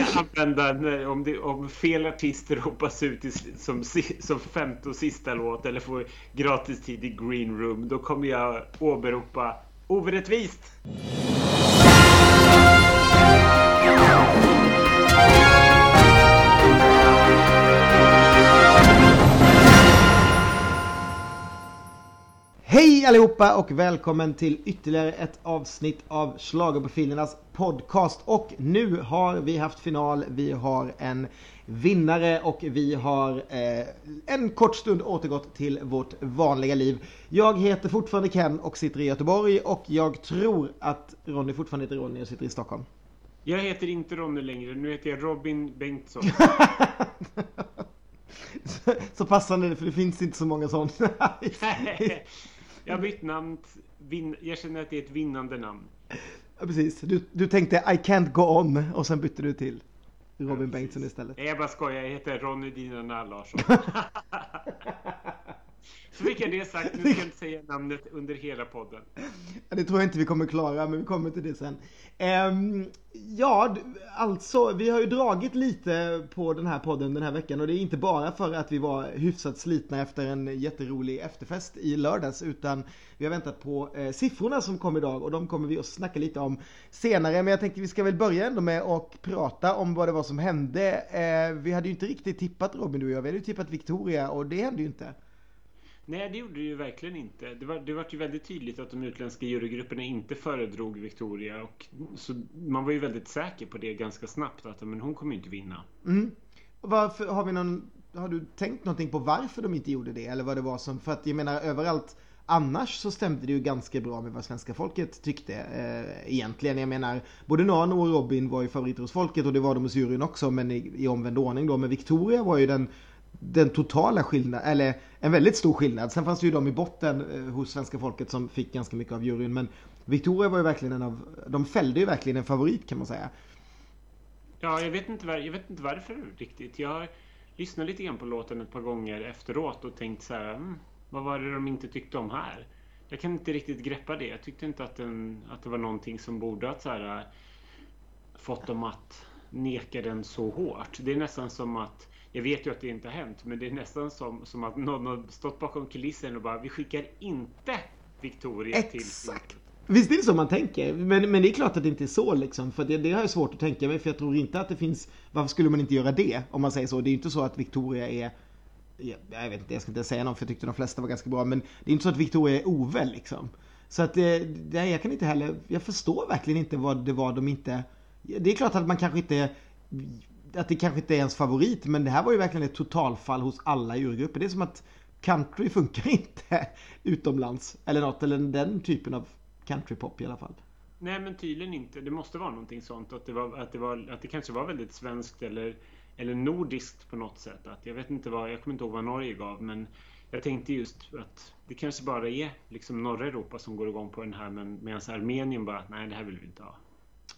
använda om, det, om fel artister hoppas ut i, som, som femte och sista låt eller får gratis tid i green room. Då kommer jag åberopa orättvist. Hej allihopa och välkommen till ytterligare ett avsnitt av Schlagerprofilernas podcast. Och nu har vi haft final, vi har en vinnare och vi har eh, en kort stund återgått till vårt vanliga liv. Jag heter fortfarande Ken och sitter i Göteborg och jag tror att Ronny fortfarande heter Ronny och sitter i Stockholm. Jag heter inte Ronny längre, nu heter jag Robin Bengtsson. så, så passande för det finns inte så många sådana. Jag har bytt namn. Vin, jag känner att det är ett vinnande namn. Ja, precis. Du, du tänkte I can't go on och sen bytte du till Robin ja, Bengtsson istället. Jag bara skojar. Jag heter Ronny Dina Larsson. Så fick jag det sagt. Nu ska jag inte säga namnet under hela podden. Det tror jag inte vi kommer klara, men vi kommer till det sen. Um, ja, alltså, vi har ju dragit lite på den här podden den här veckan och det är inte bara för att vi var hyfsat slitna efter en jätterolig efterfest i lördags, utan vi har väntat på eh, siffrorna som kom idag och de kommer vi att snacka lite om senare. Men jag tänkte vi ska väl börja ändå med att prata om vad det var som hände. Eh, vi hade ju inte riktigt tippat Robin du och jag, vi hade ju tippat Victoria och det hände ju inte. Nej, det gjorde det ju verkligen inte. Det var, det var ju väldigt tydligt att de utländska jurygrupperna inte föredrog Victoria. Och, så man var ju väldigt säker på det ganska snabbt. Att men hon kommer ju inte vinna. Mm. Varför, har, vi någon, har du tänkt någonting på varför de inte gjorde det? Eller vad det var som... För att jag menar överallt Annars så stämde det ju ganska bra med vad svenska folket tyckte eh, egentligen. Jag menar, både Nano och Robin var ju favoriter hos folket och det var de hos juryn också, men i, i omvänd ordning då. Men Victoria var ju den den totala skillnaden, eller en väldigt stor skillnad. Sen fanns det ju de i botten eh, hos svenska folket som fick ganska mycket av juryn. Men Victoria var ju verkligen en av, de fällde ju verkligen en favorit kan man säga. Ja, jag vet inte, var, jag vet inte varför riktigt. Jag lyssnade lite grann på låten ett par gånger efteråt och tänkte så här, mm, vad var det de inte tyckte om här? Jag kan inte riktigt greppa det. Jag tyckte inte att, den, att det var någonting som borde ha så här, eh, fått dem att neka den så hårt. Det är nästan som att jag vet ju att det inte har hänt, men det är nästan som, som att någon har stått bakom kulissen och bara vi skickar inte Victoria Exakt. till... Exakt! Visst är det så man tänker? Men, men det är klart att det inte är så liksom. För det, det har jag svårt att tänka mig. För jag tror inte att det finns... Varför skulle man inte göra det? Om man säger så. Det är inte så att Victoria är... Jag vet inte, jag ska inte säga något för jag tyckte de flesta var ganska bra. Men det är inte så att Victoria är oväl liksom. Så att det, det, jag kan inte heller... Jag förstår verkligen inte vad det var de inte... Det är klart att man kanske inte att det kanske inte är ens favorit, men det här var ju verkligen ett totalfall hos alla djurgrupper. Det är som att country funkar inte utomlands. Eller något, eller den typen av countrypop i alla fall. Nej, men tydligen inte. Det måste vara någonting sånt. Att det, var, att det, var, att det kanske var väldigt svenskt eller, eller nordiskt på något sätt. Att jag vet inte vad, jag kommer inte ihåg vad Norge gav, men jag tänkte just att det kanske bara är liksom norra Europa som går igång på den här, men medan Armenien bara, nej, det här vill vi inte ha.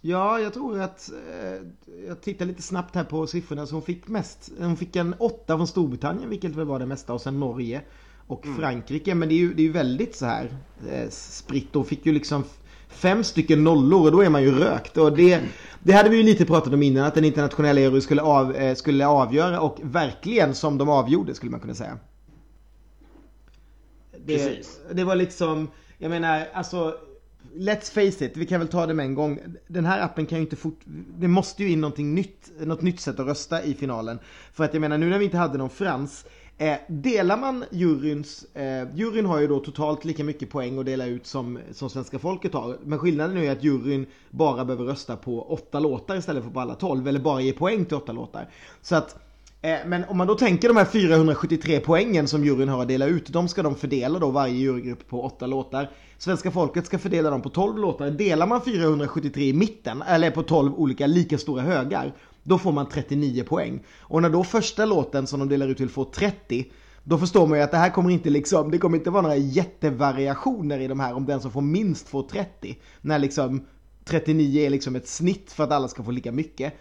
Ja, jag tror att eh, jag tittar lite snabbt här på siffrorna så hon fick mest. Hon fick en åtta från Storbritannien vilket väl var det mesta och sen Norge och mm. Frankrike. Men det är ju, det är ju väldigt så här eh, spritt. Hon fick ju liksom fem stycken nollor och då är man ju rökt. Och det, det hade vi ju lite pratat om innan att den internationella euro skulle, av, eh, skulle avgöra och verkligen som de avgjorde skulle man kunna säga. Det, Precis. det var liksom, jag menar alltså let's face it, vi kan väl ta det med en gång. Den här appen kan ju inte fort... Det måste ju in någonting nytt, något nytt sätt att rösta i finalen. För att jag menar, nu när vi inte hade någon frans, eh, delar man juryns... Eh, juryn har ju då totalt lika mycket poäng att dela ut som, som svenska folket har. Men skillnaden är att juryn bara behöver rösta på åtta låtar istället för på alla tolv. Eller bara ge poäng till åtta låtar. Så att Eh, men om man då tänker de här 473 poängen som juryn har att dela ut, de ska de fördela då varje jurygrupp på åtta låtar. Svenska folket ska fördela dem på 12 låtar. Delar man 473 i mitten, eller på 12 olika lika stora högar, då får man 39 poäng. Och när då första låten som de delar ut till får 30, då förstår man ju att det här kommer inte liksom, det kommer inte vara några jättevariationer i de här om den som får minst får 30. När liksom 39 är liksom ett snitt för att alla ska få lika mycket.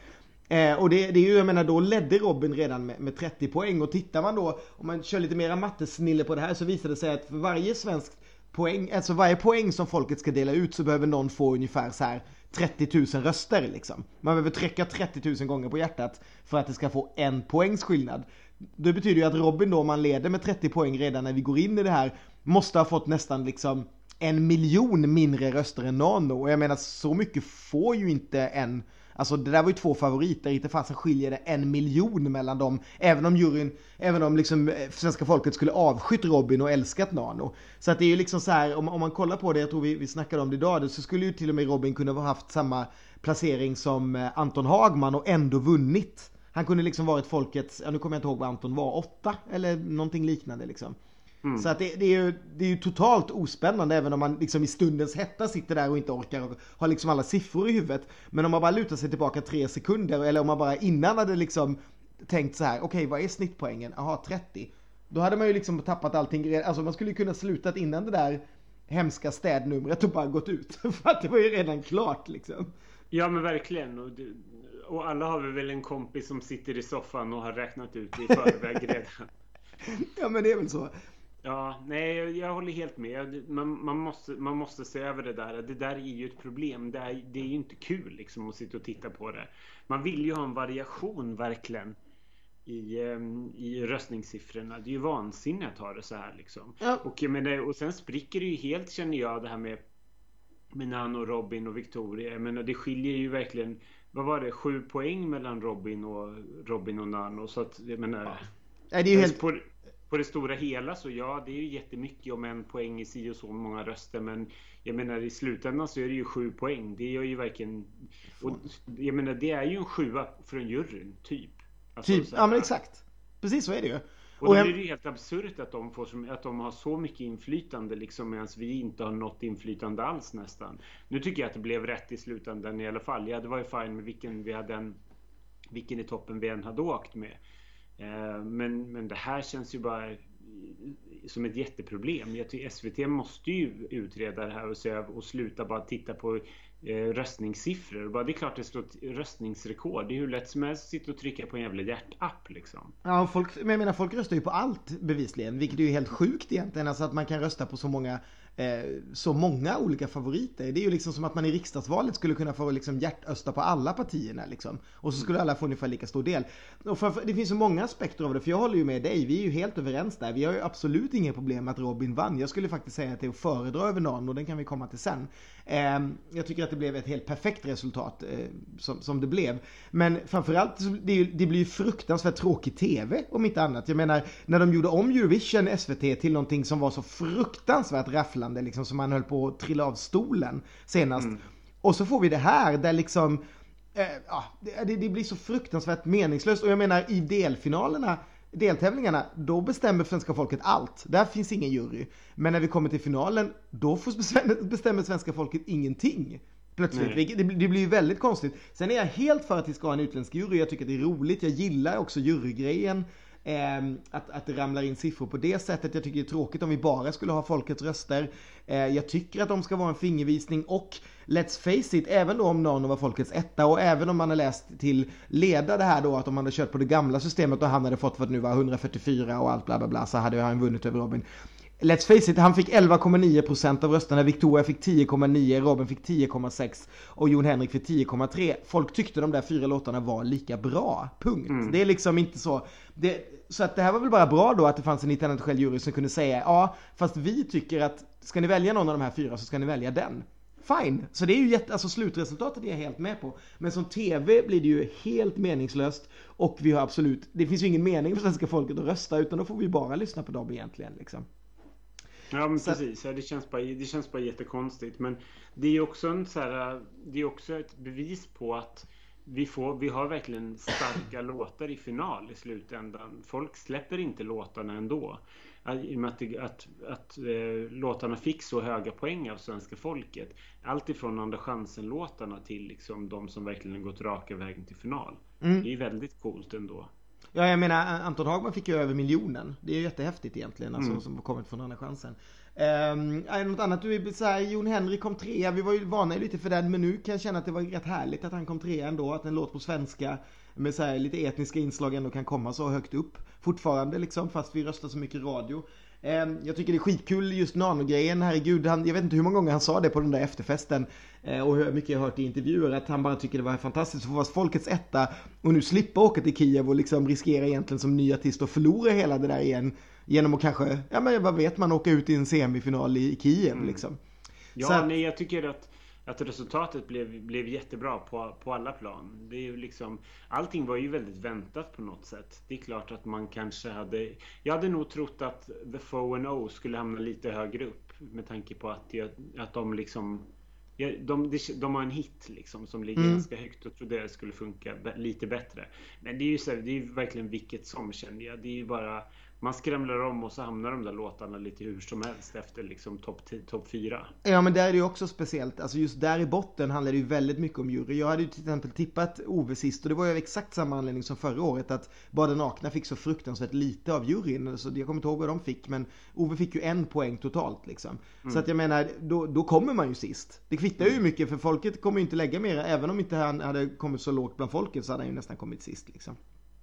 Eh, och det, det är ju, jag menar, då ledde Robin redan med, med 30 poäng. Och tittar man då, om man kör lite mera mattesnille på det här, så visar det sig att för varje svensk poäng, alltså varje poäng som folket ska dela ut så behöver någon få ungefär så här 30 000 röster liksom. Man behöver trycka 30 000 gånger på hjärtat för att det ska få en poängs skillnad. Det betyder ju att Robin då, om man leder med 30 poäng redan när vi går in i det här, måste ha fått nästan liksom en miljon mindre röster än Nano. Och jag menar så mycket får ju inte en Alltså det där var ju två favoriter, inte fasen skiljer det en miljon mellan dem. Även om juryn, även om liksom eh, svenska folket skulle avskytt Robin och älskat Nano. Så att det är ju liksom så här, om, om man kollar på det, jag tror vi, vi snackade om det idag, så skulle ju till och med Robin kunna ha haft samma placering som eh, Anton Hagman och ändå vunnit. Han kunde liksom varit folkets, ja nu kommer jag inte ihåg vad Anton var, åtta eller någonting liknande liksom. Mm. Så att det, det, är ju, det är ju totalt ospännande även om man liksom i stundens hetta sitter där och inte orkar och har liksom alla siffror i huvudet. Men om man bara lutar sig tillbaka tre sekunder eller om man bara innan hade liksom tänkt så här, okej okay, vad är snittpoängen? Jaha 30. Då hade man ju liksom tappat allting, alltså man skulle ju kunna slutat innan det där hemska städnumret och bara gått ut. För att det var ju redan klart liksom. Ja men verkligen. Och, det, och alla har vi väl en kompis som sitter i soffan och har räknat ut i förväg redan. ja men det är väl så. Ja, nej, jag håller helt med. Man, man, måste, man måste se över det där. Det där är ju ett problem. Det är, det är ju inte kul liksom att sitta och titta på det. Man vill ju ha en variation verkligen i, ehm, i röstningssiffrorna. Det är ju vansinne att ha det så här liksom. Ja. Och, men, och sen spricker det ju helt känner jag det här med med Nano, Robin och Victoria. Menar, det skiljer ju verkligen vad var det, sju poäng mellan Robin och Robin och Nano. Så att jag menar. Ja. Nej, det är ju helt... På, på det stora hela så ja, det är ju jättemycket om en poäng i si och så många röster. Men jag menar i slutändan så är det ju sju poäng. Det gör ju verkligen... Och jag menar det är ju en sjua från juryn, typ. Alltså, typ, ja men exakt. Precis så är det ju. Och, och då är det ju helt absurt att de, får som, att de har så mycket inflytande liksom medan vi inte har något inflytande alls nästan. Nu tycker jag att det blev rätt i slutändan i alla fall. Ja, det var ju fine med vilken vi hade en, vilken i toppen vi än hade åkt med. Eh, men, men det här känns ju bara som ett jätteproblem. Jag tycker SVT måste ju utreda det här och, se, och sluta bara titta på eh, röstningssiffror. Bara, det är klart det står röstningsrekord. Det är hur lätt som helst att sitta och trycka på en jävla hjärtapp liksom. Ja, folk, men jag menar folk röstar ju på allt bevisligen. Vilket är ju helt sjukt egentligen. Alltså att man kan rösta på så många Eh, så många olika favoriter. Det är ju liksom som att man i riksdagsvalet skulle kunna få liksom hjärtösta på alla partierna liksom. Och så skulle alla få ungefär lika stor del. Och för, för, det finns så många aspekter av det, för jag håller ju med dig. Vi är ju helt överens där. Vi har ju absolut inga problem med att Robin vann. Jag skulle faktiskt säga att det är att föredra över någon och den kan vi komma till sen. Eh, jag tycker att det blev ett helt perfekt resultat eh, som, som det blev. Men framförallt, det, det blir ju fruktansvärt tråkig TV om inte annat. Jag menar, när de gjorde om Eurovision, SVT, till någonting som var så fruktansvärt rafflande meddelande liksom som man höll på att trilla av stolen senast. Mm. Och så får vi det här där liksom, eh, ja, det, det, blir så fruktansvärt meningslöst. Och jag menar i delfinalerna, deltävlingarna, då bestämmer svenska folket allt. Där finns ingen jury. Men när vi kommer till finalen, då får bestämmer svenska folket ingenting. Plötsligt. Det, det, blir ju väldigt konstigt. Sen är jag helt för att vi ska ha en utländsk jury. Jag tycker att det är roligt. Jag gillar också jurygrejen. Eh, att, att det ramlar in siffror på det sättet. Jag tycker det är tråkigt om vi bara skulle ha folkets röster. Eh, jag tycker att de ska vara en fingervisning och let's face it, även då om någon var folkets etta och även om man har läst till leda det här då att om man hade kört på det gamla systemet och han hade fått vad det nu var 144 och allt bla bla bla så hade han vunnit över Robin. Let's face it, han fick 11,9% av rösterna, Victoria fick 10,9, Robin fick 10,6 och Jon Henrik fick 10,3. Folk tyckte de där fyra låtarna var lika bra, punkt. Mm. Det är liksom inte så. Det, så att det här var väl bara bra då att det fanns en internationell jury som kunde säga ja, fast vi tycker att ska ni välja någon av de här fyra så ska ni välja den. Fine, så det är ju jätte, alltså slutresultatet är jag helt med på. Men som TV blir det ju helt meningslöst och vi har absolut, det finns ju ingen mening för svenska folket att rösta utan då får vi bara lyssna på dem egentligen liksom. Ja men så. precis, ja, det, känns bara, det känns bara jättekonstigt. Men det är också en så här, det är också ett bevis på att vi, får, vi har verkligen starka låtar i final i slutändan. Folk släpper inte låtarna ändå. I och med att, att, att äh, låtarna fick så höga poäng av svenska folket. Allt ifrån Andra chansen-låtarna till liksom de som verkligen gått raka vägen till final. Mm. Det är väldigt coolt ändå. Ja, jag menar Anton Hagman fick ju över miljonen. Det är ju jättehäftigt egentligen, alltså, mm. som har kommit från Andra chansen. Um, något annat, du vill säga? Jon Henrik kom trea, vi var ju vana lite för den men nu kan jag känna att det var rätt härligt att han kom trea ändå, att en låt på svenska med så här, lite etniska inslag ändå kan komma så högt upp fortfarande liksom, fast vi röstar så mycket radio. Ehm, jag tycker det är skitkul just Nano-grejen, herregud. Han, jag vet inte hur många gånger han sa det på den där efterfesten. Eh, och hur mycket jag har hört i intervjuer att han bara tycker det var fantastiskt att få vara folkets etta. Och nu slippa åka till Kiev och liksom riskera egentligen som ny artist att förlora hela det där igen. Genom att kanske, ja men vad vet man, åka ut i en semifinal i Kiev mm. liksom. Ja, Så, nej jag tycker att att resultatet blev, blev jättebra på, på alla plan. Det är ju liksom, allting var ju väldigt väntat på något sätt. Det är klart att man kanske hade... Jag hade nog trott att The Foe and O skulle hamna lite högre upp med tanke på att, jag, att de liksom... De, de, de, har en hit liksom som ligger mm. ganska högt och trodde det skulle funka lite bättre. Men det är ju så det är ju verkligen vilket som känner jag. Det är ju bara man skramlar om och så hamnar de där låtarna lite hur som helst efter liksom topp top 4. Ja men där är det ju också speciellt, alltså just där i botten handlar det ju väldigt mycket om jury. Jag hade ju till exempel tippat Ove sist och det var ju av exakt samma anledning som förra året att Bara nakna fick så fruktansvärt lite av juryn. Så jag kommer inte ihåg vad de fick men Ove fick ju en poäng totalt liksom. Mm. Så att jag menar, då, då kommer man ju sist. Det kvittar ju mycket för folket kommer ju inte lägga mer, även om inte han hade kommit så lågt bland folket så hade han ju nästan kommit sist liksom.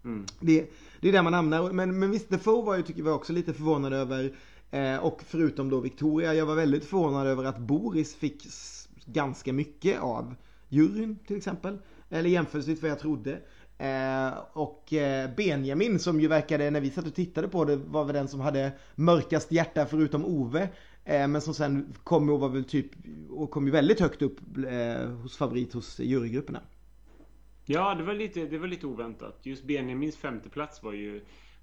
Mm. Det, det är där man hamnar. Men, men visst, Defoe var ju, tycker jag också lite förvånad över. Eh, och förutom då Victoria, jag var väldigt förvånad över att Boris fick ganska mycket av juryn till exempel. Eller jämförelsevis vad jag trodde. Eh, och eh, Benjamin som ju verkade, när vi satt och tittade på det, var väl den som hade mörkast hjärta förutom Ove. Eh, men som sen kom och var väl typ, och kom ju väldigt högt upp eh, hos favorit hos jurygrupperna. Ja, det var lite, det var lite oväntat. Just Benjamins femteplats var ju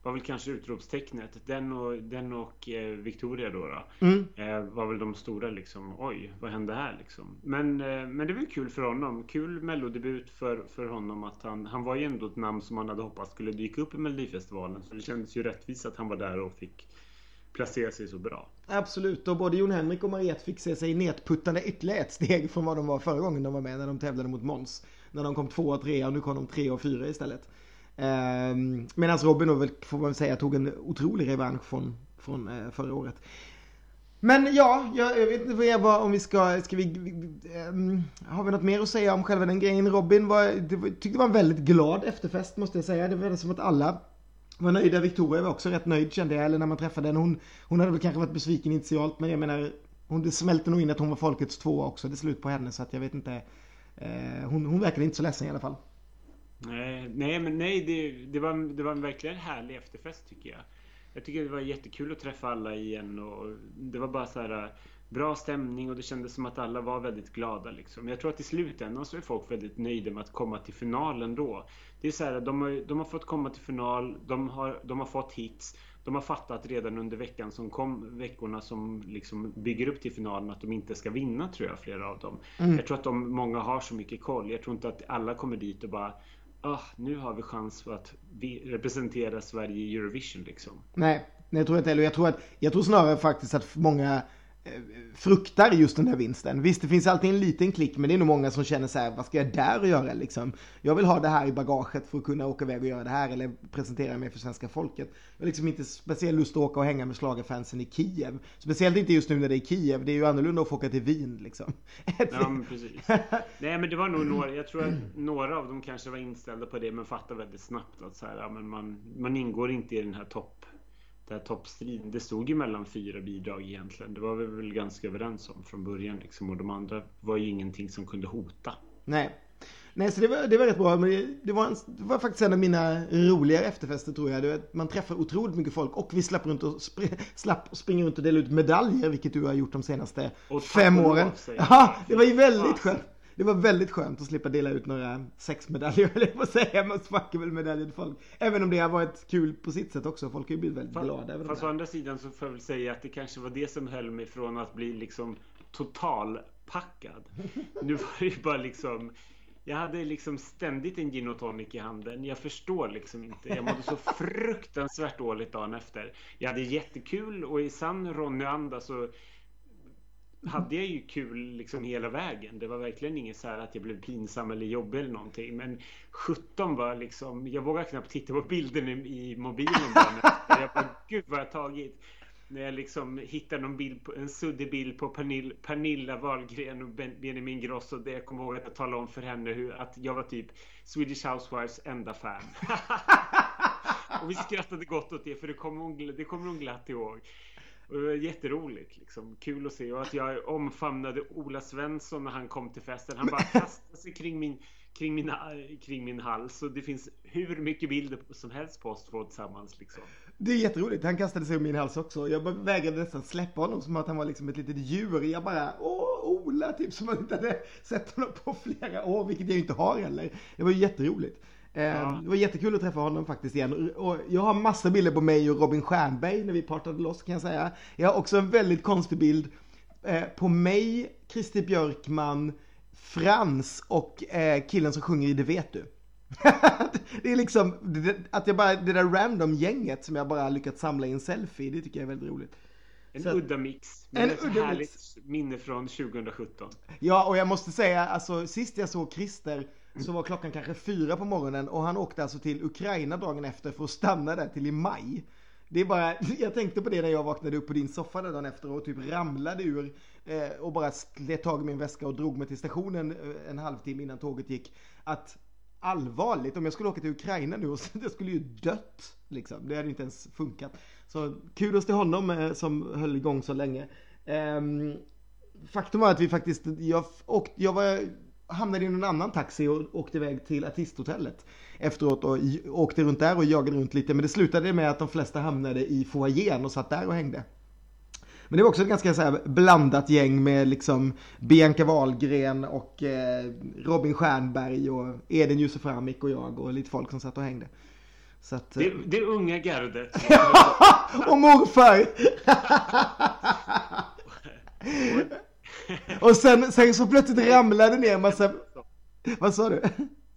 var väl kanske utropstecknet. Den och, den och eh, Victoria då, då mm. eh, var väl de stora liksom. Oj, vad hände här liksom? Men, eh, men det var kul för honom. Kul mellodebut för, för honom att han, han var ju ändå ett namn som man hade hoppats skulle dyka upp i Melodifestivalen. Så det kändes ju rättvist att han var där och fick placera sig så bra. Absolut, och både Jon Henrik och Mariette fick se sig nedputtande ytterligare ett steg från vad de var förra gången de var med när de tävlade mot Måns. När de kom två och tre och nu kom de tre och fyra istället. Eh, Medan Robin då får man säga tog en otrolig revansch från, från eh, förra året. Men ja, jag, jag vet inte vad, om vi ska, ska vi, um, har vi något mer att säga om själva den grejen? Robin var, det, tyckte det var en väldigt glad efterfest måste jag säga. Det var som att alla var nöjda. Victoria var också rätt nöjd kände jag, eller när man träffade henne. Hon, hon hade väl kanske varit besviken initialt, men jag menar, hon, det smälte nog in att hon var folkets tvåa också, det är slut på henne, så att jag vet inte. Eh, hon, hon verkade inte så ledsen i alla fall. Nej, nej men nej, det, det, var, det var en verkligen härlig efterfest tycker jag. Jag tycker det var jättekul att träffa alla igen och det var bara så här eh, bra stämning och det kändes som att alla var väldigt glada. Liksom. Jag tror att i slutändan så är folk väldigt nöjda med att komma till finalen då. Det är så här, de har, de har fått komma till final, de har, de har fått hits. De har fattat redan under veckan som kom, veckorna som liksom bygger upp till finalen att de inte ska vinna tror jag, flera av dem. Mm. Jag tror att de, många har så mycket koll. Jag tror inte att alla kommer dit och bara ah, nu har vi chans för att vi representera Sverige i Eurovision liksom. Nej, jag tror inte heller. Jag tror, att, jag tror snarare faktiskt att många fruktar just den där vinsten. Visst, det finns alltid en liten klick, men det är nog många som känner så här, vad ska jag där och göra liksom? Jag vill ha det här i bagaget för att kunna åka iväg och göra det här eller presentera mig för svenska folket. Jag har liksom inte speciell lust att åka och hänga med slagerfansen i Kiev. Speciellt inte just nu när det är Kiev, det är ju annorlunda att få åka till Wien liksom. ja, men precis. Nej, men det var nog några, jag tror att några av dem kanske var inställda på det, men fattade väldigt snabbt att så här, ja, men man, man ingår inte i den här topp den här toppstriden. Det stod ju mellan fyra bidrag egentligen. Det var vi väl ganska överens om från början liksom. Och de andra var ju ingenting som kunde hota. Nej. Nej, så det var, det var rätt bra. Men det, det, var en, det var faktiskt en av mina roligare efterfester tror jag. Det, man träffar otroligt mycket folk och vi slapp, runt och spr slapp springa runt och dela ut medaljer, vilket du har gjort de senaste fem åren. Ja, det var ju väldigt skönt det var väldigt skönt att slippa dela ut några sexmedaljer, eller på att säga, most fuckable medaljer till folk. Även om det har varit kul på sitt sätt också. Folk har ju blivit väldigt fast, glada över Fast å andra sidan så får jag väl säga att det kanske var det som höll mig från att bli liksom totalpackad. nu var det ju bara liksom jag hade liksom ständigt en gin och tonic i handen. Jag förstår liksom inte. Jag mådde så fruktansvärt dåligt dagen efter. Jag hade jättekul och i sann Ronny-anda så hade jag ju kul liksom hela vägen. Det var verkligen inget så här att jag blev pinsam eller jobbig eller någonting. Men 17 var liksom, jag vågar knappt titta på bilden i, mobilen bara. Jag bara, gud vad jag tagit. När jag liksom hittar någon bild på, en suddig bild på Pernilla, Pernilla Wahlgren och Benjamin Grosso. Där jag kommer ihåg att jag talade om för henne hur, att jag var typ Swedish Housewives enda fan. och vi skrattade gott åt det för det kommer hon, det kommer hon glatt ihåg. Och det var jätteroligt. Liksom. Kul att se. Och att jag omfamnade Ola Svensson när han kom till festen. Han bara kastade sig kring min, kring min, kring min hals. Och det finns hur mycket bilder som helst på oss två tillsammans. Liksom. Det är jätteroligt. Han kastade sig om min hals också. Jag vägrade nästan släppa honom som att han var liksom ett litet djur. Jag bara, åh, Ola, typ som man inte hade sett honom på flera år, vilket jag inte har heller. Det var ju jätteroligt. Ja. Det var jättekul att träffa honom faktiskt igen. Och jag har massa bilder på mig och Robin Stjernberg när vi partade loss kan jag säga. Jag har också en väldigt konstig bild eh, på mig, Christer Björkman, Frans och eh, killen som sjunger i Det vet du. det är liksom, att jag bara, det där random gänget som jag bara lyckats samla i en selfie, det tycker jag är väldigt roligt. En Så, udda mix. Men en ett udda härligt mix. minne från 2017. Ja, och jag måste säga, alltså sist jag såg Christer så var klockan kanske fyra på morgonen och han åkte alltså till Ukraina dagen efter för att stanna där till i maj. Det är bara, jag tänkte på det när jag vaknade upp på din soffa där dagen efter och typ ramlade ur eh, och bara slet tag i min väska och drog mig till stationen eh, en halvtimme innan tåget gick. Att allvarligt, om jag skulle åka till Ukraina nu och jag skulle ju dött liksom. Det hade inte ens funkat. Så kudos till honom eh, som höll igång så länge. Eh, faktum var att vi faktiskt, jag, och, jag var, hamnade i en annan taxi och åkte iväg till artisthotellet efteråt och åkte runt där och jagade runt lite. Men det slutade med att de flesta hamnade i foajén och satt där och hängde. Men det var också ett ganska så blandat gäng med liksom Bianca Wahlgren och eh, Robin Stjernberg och Edin Josef Ramik och jag och lite folk som satt och hängde. Så att, det, det unga gardet. och morfar! och sen, sen så plötsligt ramlade det ner en massa... Vad sa du?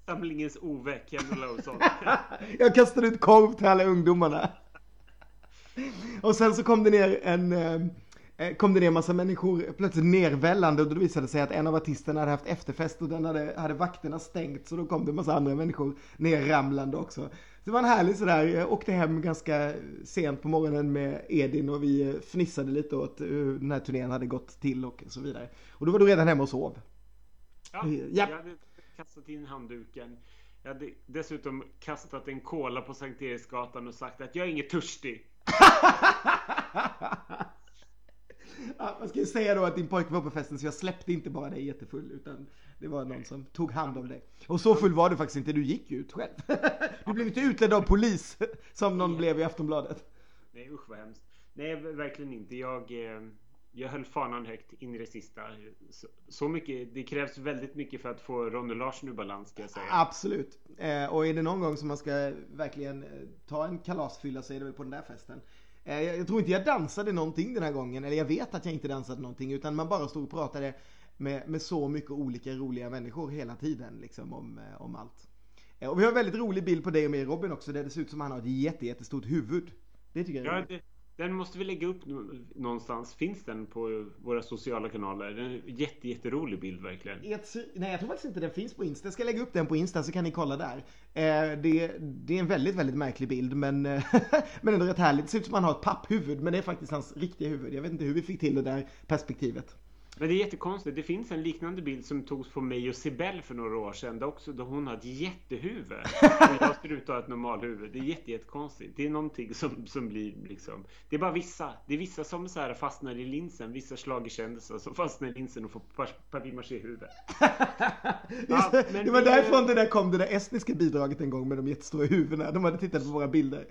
Samlingens Ove, Ken Olofsson. Jag kastade ut korv till alla ungdomarna. Och sen så kom det ner en eh, eh, kom det ner massa människor plötsligt nervällande och då visade det sig att en av artisterna hade haft efterfest och den hade, hade vakterna stängt så då kom det en massa andra människor nerramlande också. Det var en härlig sådär, jag åkte hem ganska sent på morgonen med Edin och vi fnissade lite åt hur den här turnén hade gått till och så vidare. Och då var du redan hemma och sov. Ja, ja. jag hade kastat in handduken. Jag hade dessutom kastat en kola på Sankt Eriksgatan och sagt att jag är inget törstig. ja, man ska ju säga då att din pojke var på festen så jag släppte inte bara dig jättefull utan det var någon som tog hand om dig. Och så full var du faktiskt inte, du gick ju ut själv. Du blev inte utledd av polis som någon blev i Aftonbladet. Nej usch vad hemskt. Nej verkligen inte. Jag, eh, jag höll fanan högt in i det sista. Så, så, mycket, det krävs väldigt mycket för att få Ronny Larsson ur balans ska jag säga. Absolut. Eh, och är det någon gång som man ska verkligen eh, ta en kalasfylla så är det väl på den där festen. Jag, jag tror inte jag dansade någonting den här gången, eller jag vet att jag inte dansade någonting utan man bara stod och pratade med, med så mycket olika roliga människor hela tiden liksom om, eh, om allt. Eh, och vi har en väldigt rolig bild på dig och mig Robin också där det ser ut som han har ett jätte, jättestort huvud. Det tycker jag är ja, det, den måste vi lägga upp någonstans. Finns den på våra sociala kanaler? Det är en jätte, jätterolig bild verkligen. Ett, nej, jag tror faktiskt inte den finns på Insta. Jag ska lägga upp den på Insta så kan ni kolla där. Eh, det, det, är en väldigt, väldigt märklig bild men, men ändå rätt härligt. Det ser ut som han har ett papphuvud men det är faktiskt hans riktiga huvud. Jag vet inte hur vi fick till det där perspektivet. Men det är jättekonstigt. Det finns en liknande bild som togs på mig och Sibel för några år sedan. Där också då hon har ett jättehuvud. Och jag ser ut att ha ett normalhuvud. Det är jätte, jättekonstigt. Det är någonting som, som blir liksom... Det är bara vissa. Det är vissa som så här fastnar i linsen. Vissa schlagerkändisar som fastnar i linsen och får papier-maché-huvud. ja, det var därifrån det där kom, det där estniska bidraget en gång med de jättestora huvudena. De hade tittat på våra bilder.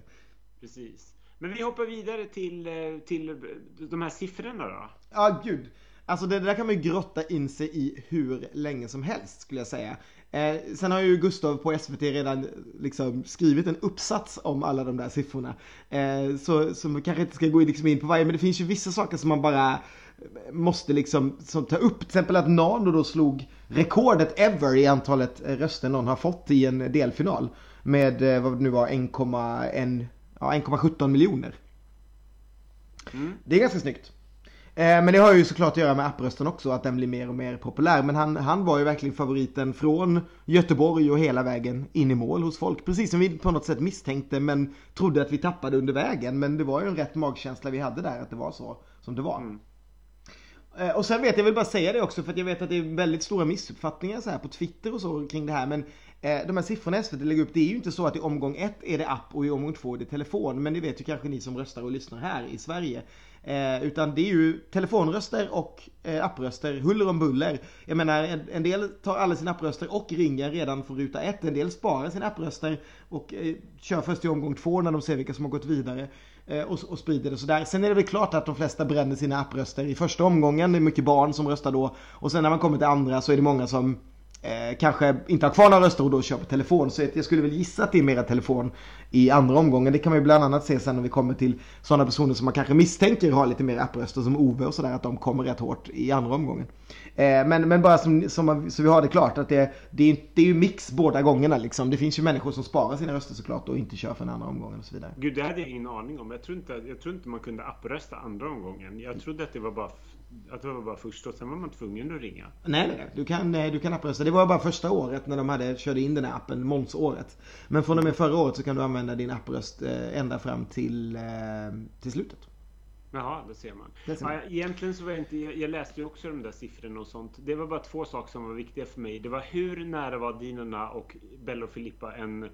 Precis. Men vi hoppar vidare till, eh, till de här siffrorna då. Ja, gud. Alltså det där kan man ju grotta in sig i hur länge som helst skulle jag säga. Eh, sen har ju Gustav på SVT redan liksom skrivit en uppsats om alla de där siffrorna. Eh, så, så man kanske inte ska gå liksom in på varje, men det finns ju vissa saker som man bara måste liksom som ta upp. Till exempel att Nano då slog rekordet ever i antalet röster någon har fått i en delfinal. Med eh, vad det nu var 1,17 ja, miljoner. Mm. Det är ganska snyggt. Eh, men det har ju såklart att göra med apprösten också, att den blir mer och mer populär. Men han, han var ju verkligen favoriten från Göteborg och hela vägen in i mål hos folk. Precis som vi på något sätt misstänkte men trodde att vi tappade under vägen. Men det var ju en rätt magkänsla vi hade där att det var så som det var. Mm. Eh, och sen vet jag, vill bara säga det också för att jag vet att det är väldigt stora missuppfattningar så här på Twitter och så kring det här. Men eh, de här siffrorna SVT lägger upp, det är ju inte så att i omgång ett är det app och i omgång två är det telefon. Men det vet ju kanske ni som röstar och lyssnar här i Sverige. Eh, utan det är ju telefonröster och eh, appröster huller om buller. Jag menar en, en, del tar alla sina appröster och ringer redan från ruta ett. En del sparar sina appröster och eh, kör först i omgång två när de ser vilka som har gått vidare. Eh, och, och, sprider det sådär. Sen är det väl klart att de flesta bränner sina appröster i första omgången. Det är mycket barn som röstar då. Och sen när man kommer till andra så är det många som eh, kanske inte har kvar några röster och då kör på telefon. Så jag skulle väl gissa att det är mera telefon i andra omgången. Det kan man ju bland annat se sen när vi kommer till sådana personer som man kanske misstänker har lite mer appröster som Ove och sådär. Att de kommer rätt hårt i andra omgången. Eh, men, men bara som, som, så vi har det klart att det, det, är, det är ju mix båda gångerna liksom. Det finns ju människor som sparar sina röster såklart och inte kör för den andra omgången och så vidare. Gud, det hade jag ingen aning om. Jag tror inte, jag tror inte man kunde apprösta andra omgången. Jag trodde att det var bara att det var bara först och sen var man tvungen att ringa. Nej, nej, du kan, eh, du kan apprösta. Det var bara första året när de hade, körde in den här appen, Måns-året. Men från och med förra året så kan du använda din appröst eh, ända fram till, till slutet. Jaha, det ser man. Det ser man. Ja, egentligen så var jag inte... Jag läste ju också de där siffrorna och sånt. Det var bara två saker som var viktiga för mig. Det var hur nära var Dinarna och Bello och Filippa en, eh,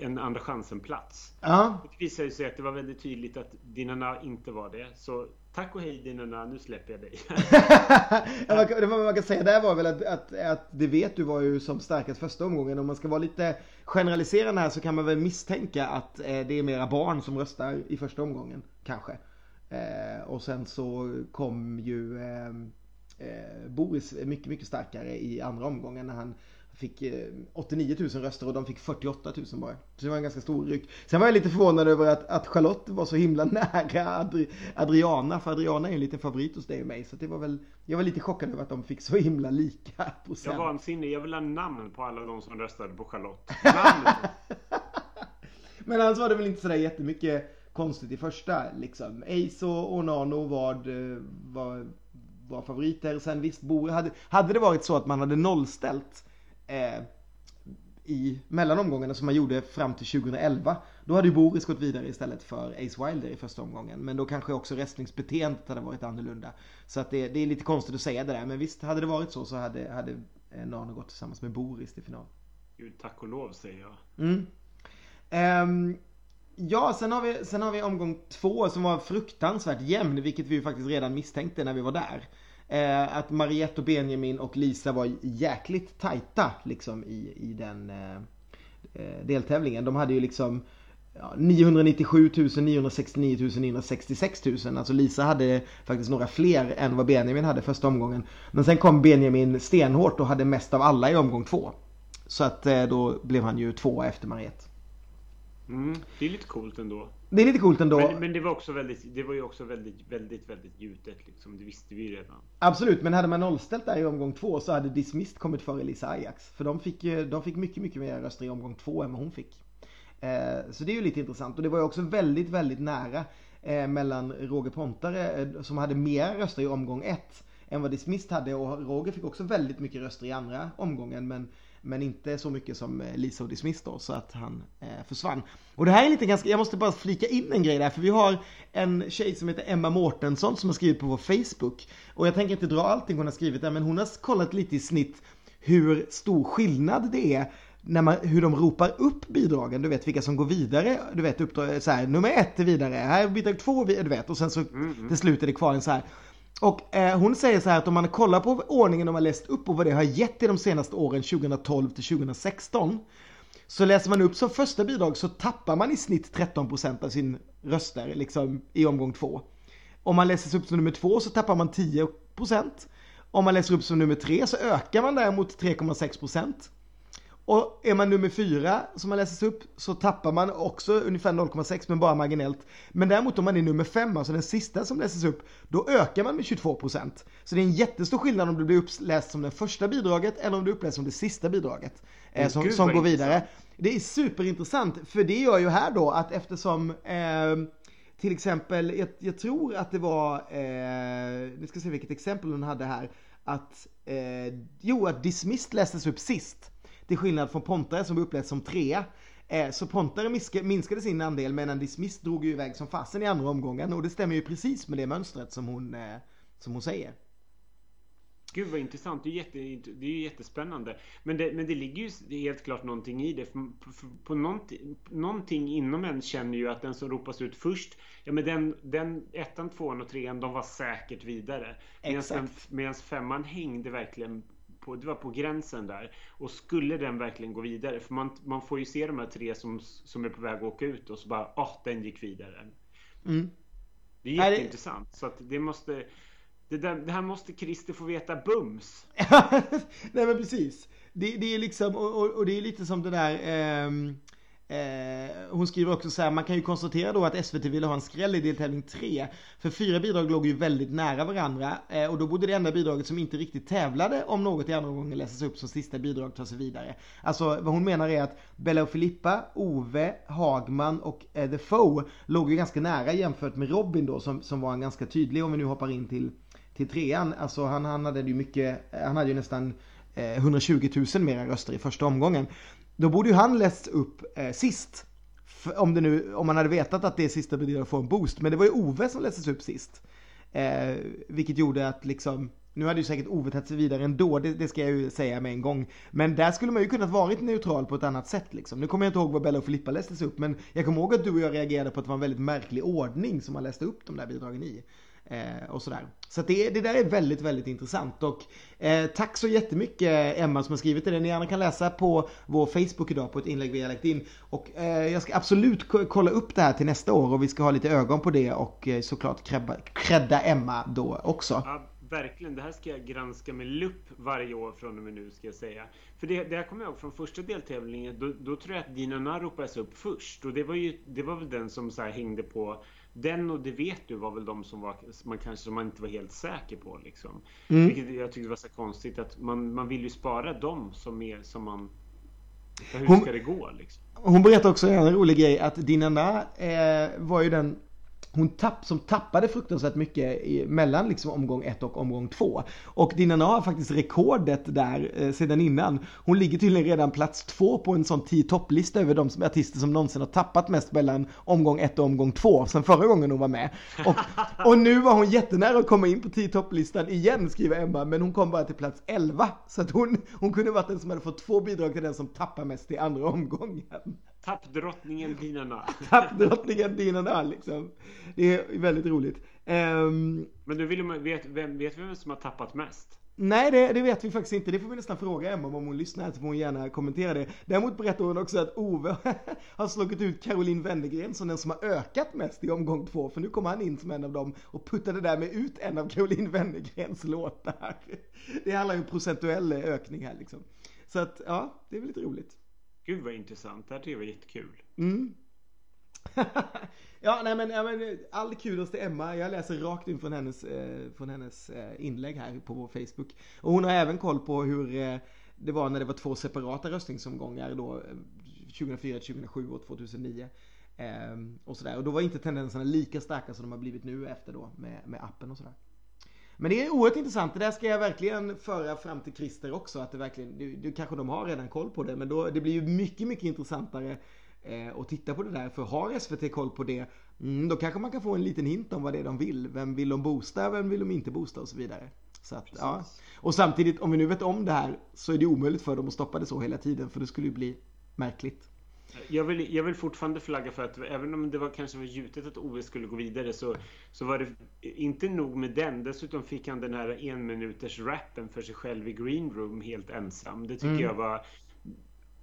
en andra chansen-plats. Ja. Det visade sig att det var väldigt tydligt att Dinarna inte var det. Så tack och hej Dinorna, nu släpper jag dig. ja, det man kan säga där var väl att, att, att det vet du var ju som starkast första omgången. Om man ska vara lite generaliserande här så kan man väl misstänka att eh, det är mera barn som röstar i första omgången kanske. Eh, och sen så kom ju eh, eh, Boris mycket, mycket starkare i andra omgången när han fick 89 000 röster och de fick 48 000 bara. Så det var en ganska stor ryck. Sen var jag lite förvånad över att, att Charlotte var så himla nära Adri Adriana. För Adriana är en liten favorit hos dig och mig. Så det var väl, jag var lite chockad över att de fick så himla lika procent. Jag var vansinnig. Jag vill ha namn på alla de som röstade på Charlotte. Men annars var det väl inte sådär jättemycket konstigt i första liksom. Ace och Onano var, var, var favoriter. Sen visst, Bo, hade, hade det varit så att man hade nollställt eh, i mellanomgångarna som man gjorde fram till 2011. Då hade ju Boris gått vidare istället för Ace Wilder i första omgången. Men då kanske också röstningsbeteendet hade varit annorlunda. Så att det, det, är lite konstigt att säga det där. Men visst, hade det varit så så hade, hade eh, Nano gått tillsammans med Boris till final. Gud, tack och lov säger jag. Mm. Um, Ja, sen har, vi, sen har vi omgång två som var fruktansvärt jämn, vilket vi ju faktiskt redan misstänkte när vi var där. Eh, att Mariette och Benjamin och Lisa var jäkligt tajta liksom i, i den eh, eh deltävlingen. De hade ju liksom ja, 997 000, 969 000, 966 000. Alltså Lisa hade faktiskt några fler än vad Benjamin hade första omgången. Men sen kom Benjamin stenhårt och hade mest av alla i omgång två. Så att eh, då blev han ju tvåa efter Mariette. Mm, det är lite coolt ändå. Det är lite coolt ändå. Men, men, det var också väldigt, det var ju också väldigt, väldigt, väldigt gjutet liksom. Det visste vi ju redan. Absolut, men hade man nollställt där i omgång två så hade Dismissed kommit före Lisa Ajax. För de fick, de fick mycket, mycket mer röster i omgång två än vad hon fick. Eh, så det är ju lite intressant. Och det var ju också väldigt, väldigt nära eh, mellan Roger Pontare eh, som hade mer röster i omgång ett än vad Dismissed hade. Och Roger fick också väldigt mycket röster i andra omgången. Men men inte så mycket som eh, Lisa och Dismiss då, så att han eh, försvann. Och det här är lite ganska, jag måste bara flika in en grej där, för vi har en tjej som heter Emma Mårtensson som har skrivit på vår Facebook. Och jag tänker inte dra allting hon har skrivit där, men hon har kollat lite i snitt hur stor skillnad det är när man, hur de ropar upp bidragen, du vet vilka som går vidare, du vet uppdrag, så här, nummer ett är vidare, här är bidrag två, du vet, och sen så mm, mm. till slut är det kvar en så här och eh, hon säger så här att om man kollar på ordningen de har läst upp och vad det har gett i de senaste åren 2012 till 2016 så läser man upp som första bidrag så tappar man i snitt 13% av sin röster liksom i omgång två. Om man läser upp som nummer två så tappar man 10%. Om man läser upp som nummer tre så ökar man däremot 3,6%. Och är man nummer fyra som man läses upp så tappar man också ungefär 0,6 men bara marginellt. Men däremot om man är nummer fem, alltså den sista som läses upp, då ökar man med 22%. Så det är en jättestor skillnad om du blir uppläst som det första bidraget eller om du uppläst som det sista bidraget. Eh, som, som går vidare. Intressant. Det är superintressant för det gör ju här då att eftersom eh, till exempel, jag, jag, tror att det var, eh, vi ska se vilket exempel hon hade här, att, eh, jo att Dismissed lästes upp sist. Till skillnad från Pontare som upplevs som trea. Eh, så Pontare minskade sin andel medan Dismiss drog ju iväg som fasen i andra omgången och det stämmer ju precis med det mönstret som hon, eh, som hon säger. Gud vad intressant. Det är, jätte, det är ju jättespännande. Men det, men det ligger ju helt klart någonting i det. För på någonting, någonting inom en känner ju att den som ropas ut först, ja men den, den ettan, tvåan och trean, de var säkert vidare. Medan femman hängde verkligen på, det var på gränsen där. Och skulle den verkligen gå vidare, för man, man får ju se de här tre som, som är på väg att åka ut och så bara, ah, oh, den gick vidare. Mm. Det är jätteintressant. Så att det måste det, där, det här måste Christer få veta bums. Nej men precis. Det, det är liksom, och, och, det är lite som det där Eh, Eh, hon skriver också så här, man kan ju konstatera då att SVT ville ha en skräll i deltävling 3. För fyra bidrag låg ju väldigt nära varandra eh, och då borde det enda bidraget som inte riktigt tävlade om något i andra gången läsas upp som sista bidrag tar sig vidare. Alltså vad hon menar är att Bella och Filippa, Ove, Hagman och eh, The Foe låg ju ganska nära jämfört med Robin då som, som var en ganska tydlig om vi nu hoppar in till, till trean. Alltså han, han hade ju mycket, eh, han hade ju nästan eh, 120 000 mera röster i första omgången. Då borde ju han läst upp eh, sist. Om, det nu, om man hade vetat att det är sista betyder att få en boost. Men det var ju Ove som lästes upp sist. Eh, vilket gjorde att liksom, nu hade ju säkert Ove tagit sig vidare ändå, det, det, ska jag ju säga med en gång. Men där skulle man ju kunnat varit neutral på ett annat sätt liksom. Nu kommer jag inte ihåg vad Bella och Filippa lästes upp, men jag kommer ihåg att du och jag reagerade på att det var en väldigt märklig ordning som man läste upp de där bidragen i. Eh, och sådär. Så det, det där är väldigt, väldigt intressant. Och eh, tack så jättemycket Emma som har skrivit det. Ni gärna kan läsa på vår Facebook idag på ett inlägg vi har lagt in. Och eh, jag ska absolut kolla upp det här till nästa år och vi ska ha lite ögon på det och eh, såklart credda Emma då också. Ja, verkligen. Det här ska jag granska med lupp varje år från och med nu ska jag säga. För det, det här kommer jag ihåg från första deltävlingen. Då, då tror jag att Dina Narr ropades upp först och det var ju det var väl den som så hängde på den och det vet du var väl de som var, man kanske som man inte var helt säker på liksom. Mm. Vilket jag tyckte var så konstigt att man, man vill ju spara dem som är som man hur hon, ska det gå liksom? Hon berättade också en rolig grej att Dinana eh, var ju den hon tapp, som tappade fruktansvärt mycket i, mellan liksom omgång 1 och omgång 2. Och Dinana har faktiskt rekordet där eh, sedan innan. Hon ligger tydligen redan plats 2 på en sån 10 topplista över de som, artister som någonsin har tappat mest mellan omgång 1 och omgång 2. sen förra gången hon var med. Och, och nu var hon jättenära att komma in på 10 topplistan igen skriver Emma, men hon kom bara till plats 11. Så att hon, hon kunde varit den som hade fått två bidrag till den som tappar mest i andra omgången. Tappdrottningen Dinana. Tappdrottningen Dinana liksom. Det är väldigt roligt. Um, Men du vill vet, vem, vet vi vem som har tappat mest? Nej, det, det, vet vi faktiskt inte. Det får vi nästan fråga Emma om, hon lyssnar så får hon gärna kommentera det. Däremot berättar hon också att Ove har slagit ut Caroline Wennergren som den som har ökat mest i omgång två. För nu kommer han in som en av dem och puttade därmed ut en av Caroline Wennergrens låtar. Det handlar ju om procentuell ökning här liksom. Så att, ja, det är väl lite roligt. Gud vad intressant. Det här tycker jag var jättekul. Mm. ja, nej men, ja, men all kudos till Emma. Jag läser rakt in från hennes, eh, från hennes eh, inlägg här på vår Facebook. Och hon har även koll på hur eh, det var när det var två separata röstningsomgångar då eh, 2004-2007 och 2009. Ehm, och sådär. Och då var inte tendenserna lika starka som de har blivit nu efter då med, med appen och sådär. Men det är oerhört intressant. Det där ska jag verkligen föra fram till Christer också. Att det verkligen, du, du kanske de har redan koll på det. Men då, det blir ju mycket, mycket intressantare eh, att titta på det där. För har SVT koll på det, mm, då kanske man kan få en liten hint om vad det är de vill. Vem vill de boosta, vem vill de inte boosta och så vidare. Så att, ja. Och samtidigt, om vi nu vet om det här så är det omöjligt för dem att stoppa det så hela tiden. För det skulle ju bli märkligt. Jag vill, jag vill fortfarande flagga för att även om det var kanske var gjutet att OS skulle gå vidare så, så var det inte nog med den. Dessutom fick han den här en minuters rappen för sig själv i green room helt ensam. Det tycker mm. jag var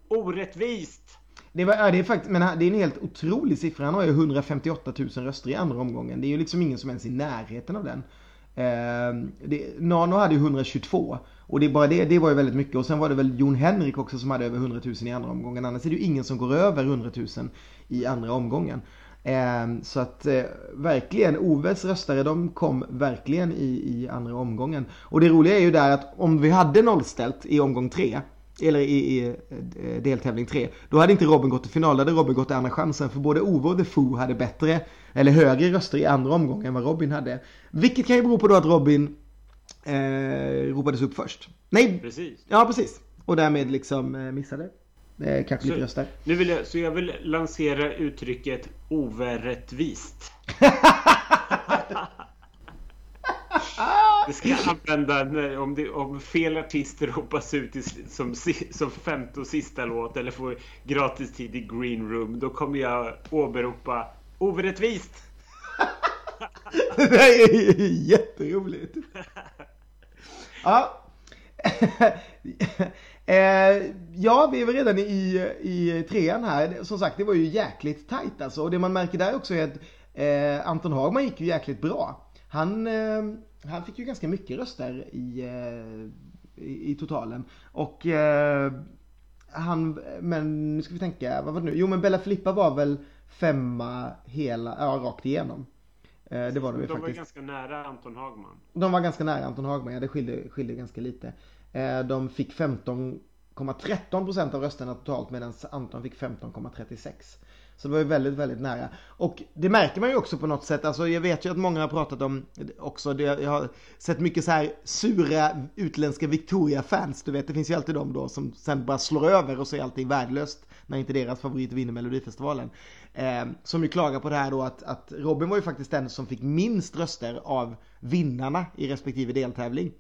orättvist. Det, var, ja, det är faktiskt, men det är en helt otrolig siffra. Han har ju 158 000 röster i andra omgången. Det är ju liksom ingen som ens är i närheten av den. Eh, det, Nano hade ju 122. Och det är bara det, det var ju väldigt mycket. Och sen var det väl Jon Henrik också som hade över 100 000 i andra omgången. Annars är det ju ingen som går över 100 000 i andra omgången. Eh, så att eh, verkligen, Oves röstare de kom verkligen i, i andra omgången. Och det roliga är ju där att om vi hade nollställt i omgång tre eller i, i eh, deltävling 3. Då hade inte Robin gått till final, då hade Robin gått till andra chansen. För både Ove och The Foo hade bättre, eller högre röster i andra omgången än vad Robin hade. Vilket kan ju bero på då att Robin eh, ropades upp först. Nej, precis. Ja, precis. Och därmed liksom eh, missade eh, kanske lite röster. Nu vill jag, så jag vill lansera uttrycket overättvist. Det ska använda när, om, det, om fel artister hoppas ut i, som, som femte och sista låt eller får gratis tid i green room. Då kommer jag åberopa orättvist. det där är jätteroligt. Ja. eh, ja, vi är väl redan i, i trean här. Som sagt, det var ju jäkligt tajt alltså. Och det man märker där också är att eh, Anton Hagman gick ju jäkligt bra. Han, eh, han fick ju ganska mycket röster i, eh, i, i, totalen. Och eh, han, men nu ska vi tänka, vad var det nu? Jo men Bella Filippa var väl femma hela, ja rakt igenom. Eh, det var de, de faktiskt. var ganska nära Anton Hagman. De var ganska nära Anton Hagman, ja det skilde, skilde ganska lite. De fick 15,13 procent av rösterna totalt medan Anton fick 15,36. Så det var ju väldigt, väldigt nära. Och det märker man ju också på något sätt. Alltså jag vet ju att många har pratat om också, det, jag har sett mycket så här sura utländska Victoria-fans. Du vet, det finns ju alltid de då som sen bara slår över och så är allting värdelöst när inte deras favorit vinner Melodifestivalen. Eh, som ju klagar på det här då att, att Robin var ju faktiskt den som fick minst röster av vinnarna i respektive deltävling.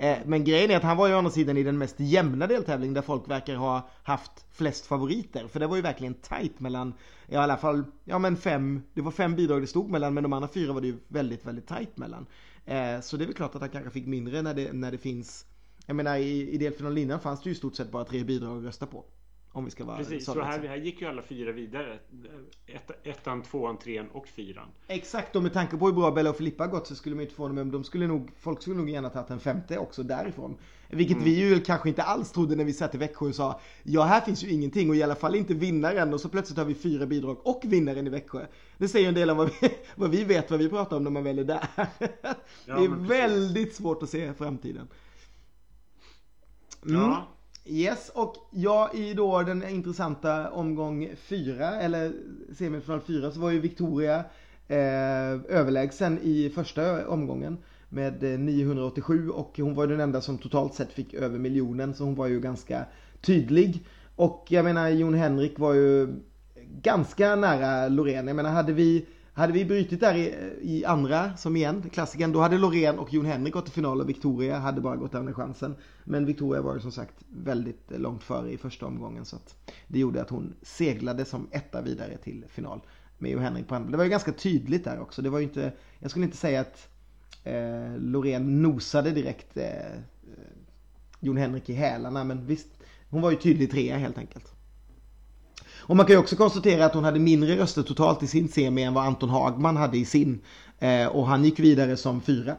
Eh, men grejen är att han var ju å andra sidan i den mest jämna deltävlingen där folk verkar ha haft flest favoriter. För det var ju verkligen tight mellan, i alla fall, ja men fem, det var fem bidrag det stod mellan men de andra fyra var det ju väldigt, väldigt tight mellan. Eh, så det är väl klart att han kanske fick mindre när det, när det finns, jag menar i, i delfinalen innan fanns det ju i stort sett bara tre bidrag att rösta på. Om vi ska vara Precis, så här, här gick ju alla fyra vidare. Ett, ettan, tvåan, trean och fyran. Exakt, och med tanke på hur bra Bella och Filippa gått så skulle man inte få dem, men de skulle nog, folk skulle nog gärna tagit en femte också därifrån. Vilket mm. vi ju kanske inte alls trodde när vi satt i Växjö och sa ja här finns ju ingenting och i alla fall inte vinnaren och så plötsligt har vi fyra bidrag och vinnaren i Växjö. Det säger en del om vad vi, vad vi vet vad vi pratar om när man väl är där. Ja, det är väldigt svårt att se framtiden. Mm. Ja. Yes, och jag i då den intressanta omgång fyra, eller semifinal fyra, så var ju Victoria eh, överlägsen i första omgången med eh, 987 och hon var ju den enda som totalt sett fick över miljonen så hon var ju ganska tydlig. Och jag menar Jon Henrik var ju ganska nära Loreen. Jag menar hade vi hade vi brutit där i, i andra, som igen, klassikern, då hade Loreen och Jon Henrik gått till final och Victoria hade bara gått andra chansen. Men Victoria var ju som sagt väldigt eh, långt före i första omgången så att det gjorde att hon seglade som etta vidare till final med Jon Henrik på andra. Det var ju ganska tydligt där också. Det var ju inte, jag skulle inte säga att eh, Loreen nosade direkt eh, eh Jon Henrik i hälarna men visst, hon var ju tydlig trea helt enkelt. Och man kan ju också konstatera att hon hade mindre röster totalt i sin semi än vad Anton Hagman hade i sin. Eh, och han gick vidare som fyra.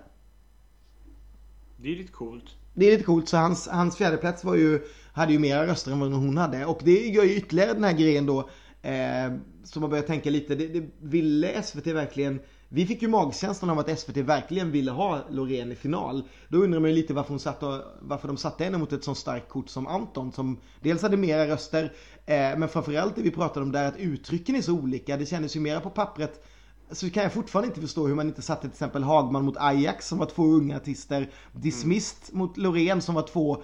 Det är lite coolt. Det är lite coolt, så hans, hans fjärdeplats var ju, hade ju mera röster än vad hon hade. Och det gör ju ytterligare den här grejen då, eh, som man börjar tänka lite, det, det ville SVT verkligen vi fick ju magkänslan av att SVT verkligen ville ha Loreen i final. Då undrar man ju lite varför, hon satt och, varför de satte henne mot ett så starkt kort som Anton som dels hade mera röster eh, men framförallt det vi pratade om där att uttrycken är så olika. Det kändes ju mera på pappret så kan jag fortfarande inte förstå hur man inte satte till exempel Hagman mot Ajax som var två unga artister. Dismissed mm. mot Loreen som var två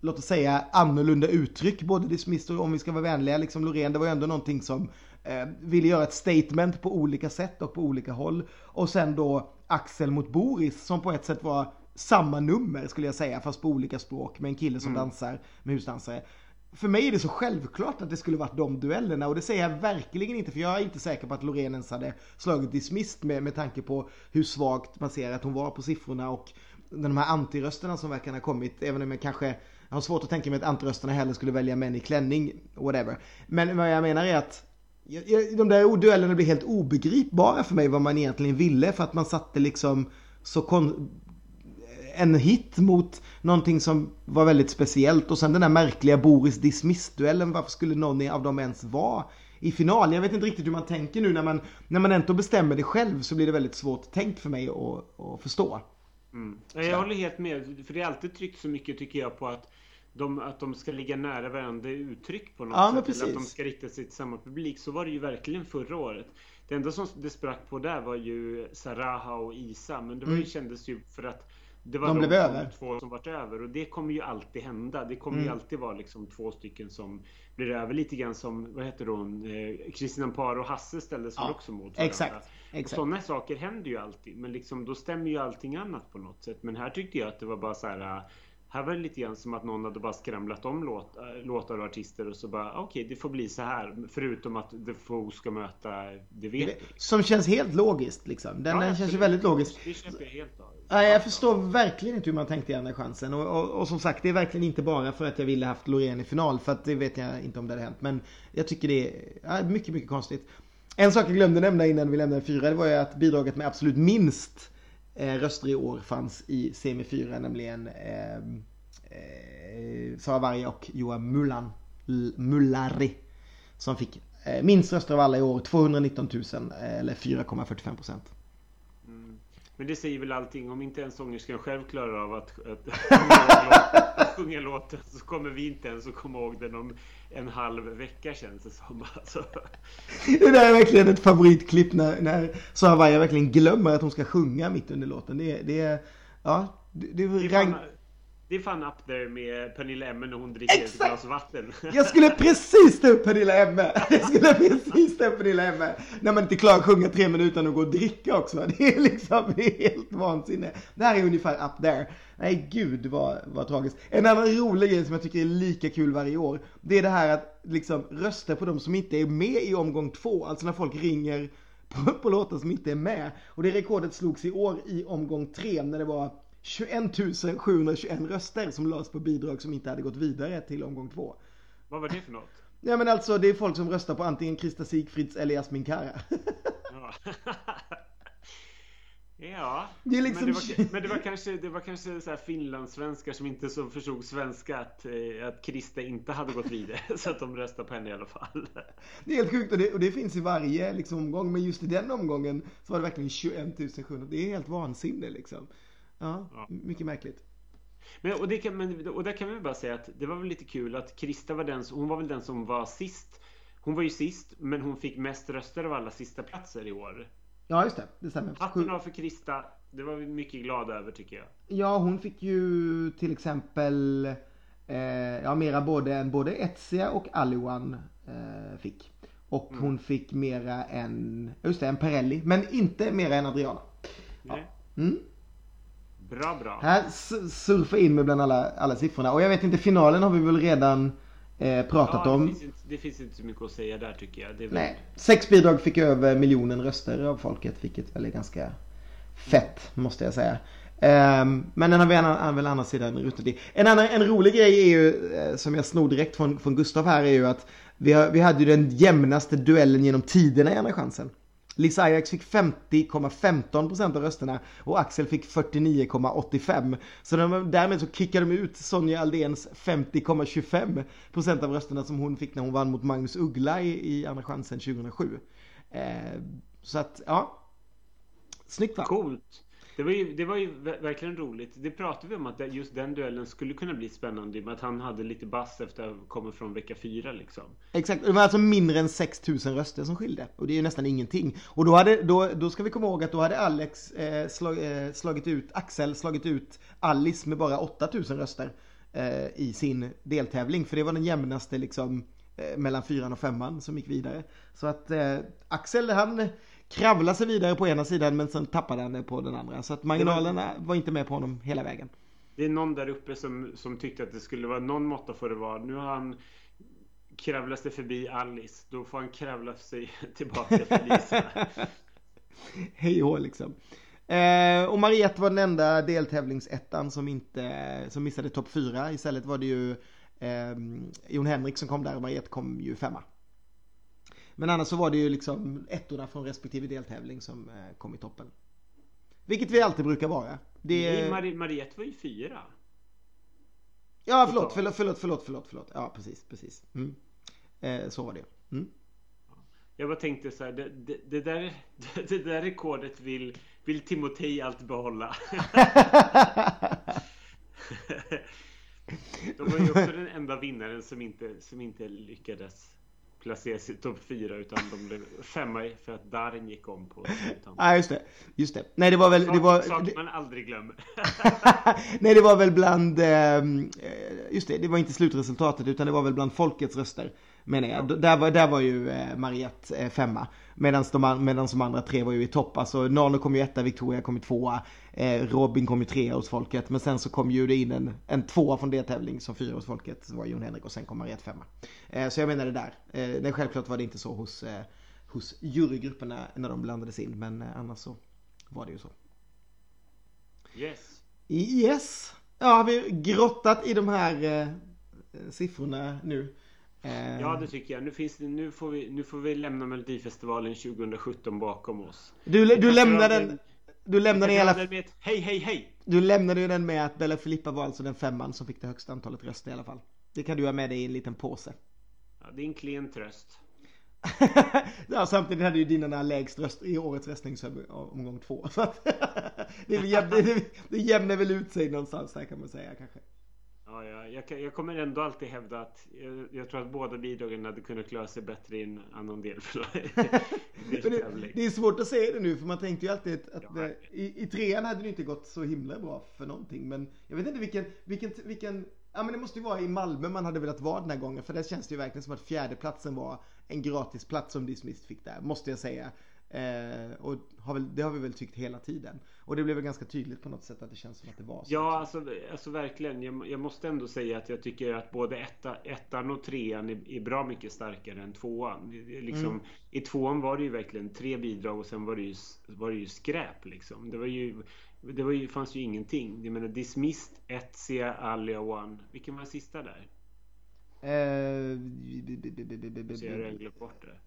låt oss säga annorlunda uttryck. Både Dismissed och om vi ska vara vänliga, liksom Loreen, det var ju ändå någonting som eh, ville göra ett statement på olika sätt och på olika håll. Och sen då Axel mot Boris som på ett sätt var samma nummer skulle jag säga fast på olika språk med en kille som mm. dansar med husdansare. För mig är det så självklart att det skulle varit de duellerna och det säger jag verkligen inte för jag är inte säker på att Loreen ens hade slagit dismissed med, med tanke på hur svagt man ser att hon var på siffrorna och de här antirösterna som verkar ha kommit även om jag kanske jag har svårt att tänka mig att antirösterna heller skulle välja män i klänning, whatever. Men vad jag menar är att de där duellerna blir helt obegripbara för mig vad man egentligen ville för att man satte liksom så kon en hit mot någonting som var väldigt speciellt och sen den där märkliga Boris Dismiss-duellen. Varför skulle någon av dem ens vara i final? Jag vet inte riktigt hur man tänker nu när man, när man ändå bestämmer det själv så blir det väldigt svårt tänkt för mig att, att förstå. Mm. Jag håller helt med, för det är alltid tryckt så mycket tycker jag på att de, att de ska ligga nära varandra uttryck på något ja, sätt. Eller att de ska rikta sig till samma publik. Så var det ju verkligen förra året. Det enda som det sprack på där var ju Saraha och Isa. Men det var ju, mm. kändes ju för att Det var De de, över. två som vart över och det kommer ju alltid hända. Det kommer ju Mm. alltid vara liksom två stycken som blir över lite grann som, vad heter hon, eh, Kristin Amparo och Hasse ställdes Ja, också mot varandra. exakt, exakt. sådana saker händer ju alltid. Men liksom då stämmer ju allting annat på något sätt. Men här tyckte jag att det var bara så här. Här var det lite grann som att någon hade bara skramlat om låt, äh, låtar och artister och så bara okej det får bli så här. Förutom att The Foe ska möta Det vet. Som känns helt logiskt liksom. Den, Ja, den känns ju väldigt logisk. Det köper jag helt av. Nej, jag förstår verkligen inte hur man tänkte i andra chansen. Och, och, och som sagt, det är verkligen inte bara för att jag ville haft Loreen i final. För att det vet jag inte om det hade hänt. Men jag tycker det är ja, mycket, mycket konstigt. En sak jag glömde nämna innan vi lämnade fyra, det var ju att bidraget med absolut minst eh, Eh, röster i år fanns i semi 4, nämligen eh, eh, Sara Varje och Johan Mullan, L- Mullari. Som fick eh, minst röster av alla i år, 219 000 eh, eller 4,45 procent. Men det säger väl allting. Om inte ens sångerskan själv klarar av att, att, att sjunga låten så kommer vi inte ens att komma ihåg den om en halv vecka känns det som. Alltså. Det där är verkligen ett favoritklipp när, när Sara Varga verkligen glömmer att hon ska sjunga mitt under låten. Det, är- det ja, det, det Det fan, det är fan up there med Pernilla Emme när hon dricker ett Exakt. glas vatten. Jag skulle precis ta upp Pernilla Emme. Jag skulle precis ta upp Pernilla Emme. När man inte klarar att sjunga tre minuter utan att gå och dricka också. Det är liksom det är helt vansinne. Det här är ungefär up there. Nej gud vad, vad tragiskt. En annan rolig grej som jag tycker är lika kul varje år. Det är det här att liksom rösta på de som inte är med i omgång två. Alltså när folk ringer på, på låtar som inte är med. Och det rekordet slogs i år i omgång tre när det var 21 721 röster som lades på bidrag som inte hade gått vidare till omgång två. Vad var det för något? Ja men alltså det är folk som röstar på antingen Krista Sigfrids eller Jasmin Kara. Ja. Ja, Det är liksom- men, det var, men det var kanske, det var kanske så här finlandssvenskar som inte så förstod svenska att, eh, att Krista inte hade gått vidare. Så att de röstade på henne i alla fall. Det är helt sjukt och det, och det finns i varje liksom, omgång. Men just i den omgången så var det verkligen 21 700. Det är helt vansinne liksom. Ja, Ja. mycket märkligt. Men, och, det kan, men, och där kan vi bara säga att det var väl lite kul att Krista var den hon var väl den som var sist. Hon var ju sist, men hon fick mest röster av alla sista platser i år. Ja just det, det stämmer. Hatten av för Krista. Det var vi mycket glada över tycker jag. Ja hon fick ju till exempel eh, ja mera både än både Etsia och Aliwan eh, fick. Och hon fick mera än, just det, en Perelli. Men inte mera än Adriana. Nej. Mm. Bra, bra. Här surfa in med bland alla, alla siffrorna. Och jag vet inte, finalen har vi väl redan eh, pratat Ja, det, om. finns inte, det finns inte så mycket att säga där tycker jag. Väl, Nej. Sex bidrag fick över miljonen röster av folket, vilket väl är ganska fett, måste jag säga. Ehm, men den har vi an- väl andra sidan rutat i. En, annan, en rolig grej är ju, eh, som jag snor direkt från, från Gustav här, är ju att vi, har, vi hade ju den jämnaste duellen genom tiderna i Andra chansen. Lisa Ajax fick 50,15% av rösterna och Axel fick 49,85%. Så de, därmed så kickade de ut Sonja Aldéns 50,25% av rösterna som hon fick när hon vann mot Magnus Uggla i, i Andra chansen 2007. Eh, så att, ja. Snyggt va? Coolt. Det var ju, det var ju verkligen roligt. Det pratade vi om att just den duellen skulle kunna bli spännande. i och Med att han hade lite bass efter att ha kommit från vecka fyra liksom. Exakt, det var alltså mindre än 6000 röster som skilde. Och det är ju nästan ingenting. Och då, hade, då, då ska vi komma ihåg att då hade Alex eh, slag, eh, slagit ut, Axel slagit ut Alice med bara 8000 röster eh, i sin deltävling. För det var den jämnaste liksom eh, mellan fyran och femman som gick vidare. Så att eh, Axel han kravlade sig vidare på ena sidan men sen tappade han det på den andra. Så att marginalerna var inte med på honom hela vägen. Det är någon där uppe som, som tyckte att det skulle vara någon måtta får det vara. Nu har han kravlat sig förbi Alice. Då får han kravla sig tillbaka till Lisa. Hej och liksom. Eh, och Mariette var den enda deltävlingsettan som inte, som missade topp fyra. Istället var det ju eh, Jon Henrik som kom där och Mariette kom ju femma. Men annars så var det ju liksom ettorna från respektive deltävling som eh, kom i toppen. Vilket vi alltid brukar vara. Det Nej, Mariette var ju fyra. Ja, förlåt, förlåt, förlåt, förlåt, förlåt, förlåt. Ja, precis, precis. Mm. Eh, så var det. Mm. Jag bara tänkte så här, det, det, det, där, det där rekordet vill, vill Timotej alltid behålla. De var ju också den enda vinnaren som inte, som inte lyckades placera sig i topp fyra utan de blev femma för att Darin gick om på Ja, ah, just det. Just det. Nej, det var väl... Det var, Saker man aldrig glömmer. Nej, det var väl bland... Eh, just det, det var inte slutresultatet utan det var väl bland folkets röster. Menar jag. Ja. Där, var, där var ju eh, Mariette eh, femma. Medan de, medans de andra tre var ju i topp. Alltså Nano kom ju etta, Victoria kom ju tvåa. Eh, Robin kom ju trea hos folket. Men sen så kom ju det in en, en tvåa från deltävling som fyra hos folket. Så var Jon Henrik och sen kom Mariette femma. Eh, så jag menar det där. Eh, nej, självklart var det inte så hos, eh, hos jurygrupperna när de blandades in. Men eh, annars så var det ju så. Yes. Yes. Ja, har vi grottat i de här eh, siffrorna nu. Eh, ja, det tycker jag. Nu, finns det, nu, får vi, nu får vi lämna Melodifestivalen 2017 bakom oss. Du, du lämnar den... Du lämnade i alla fall... Hej, hej, hej! Du lämnade ju den med att Bella Filippa var alltså den femman som fick det högsta antalet röster i alla fall. Det kan du ha med dig i en liten påse. Ja, det är en klen tröst. ja, samtidigt hade ju dina lägst röst i årets röstningsomgång två. Så att det, det, det, det jämnar väl ut sig någonstans där kan man säga kanske. Ja, ja. Jag, jag, kommer ändå alltid hävda att jag, jag, tror att båda bidragen hade kunnat klara sig bättre i en annan del. det, det, är svårt att säga det nu för man tänkte ju alltid att, ja, det, i, i trean hade det inte gått så himla bra för någonting. Men jag vet inte vilken, vilken, vilken Ja men det måste ju vara i Malmö man hade velat vara den här gången för där känns det ju verkligen som att fjärdeplatsen var en gratisplats som Dismissed fick där, måste jag säga. Eh, och har väl, det har vi väl tyckt hela tiden. Och det blev väl ganska tydligt på något sätt att det känns som att det var så. Ja, alltså, alltså verkligen. Jag, jag måste ändå säga att jag tycker att både etta, ettan och trean är, är bra mycket starkare än tvåan. Liksom, mm. I tvåan var det ju verkligen tre bidrag och sen var det ju, var det ju skräp liksom. Det var ju det var ju, fanns ju ingenting. Jag menar Dismissed, Etsia, Alia One. Vilken var sista där? Eh, Så jag har glömt bort det.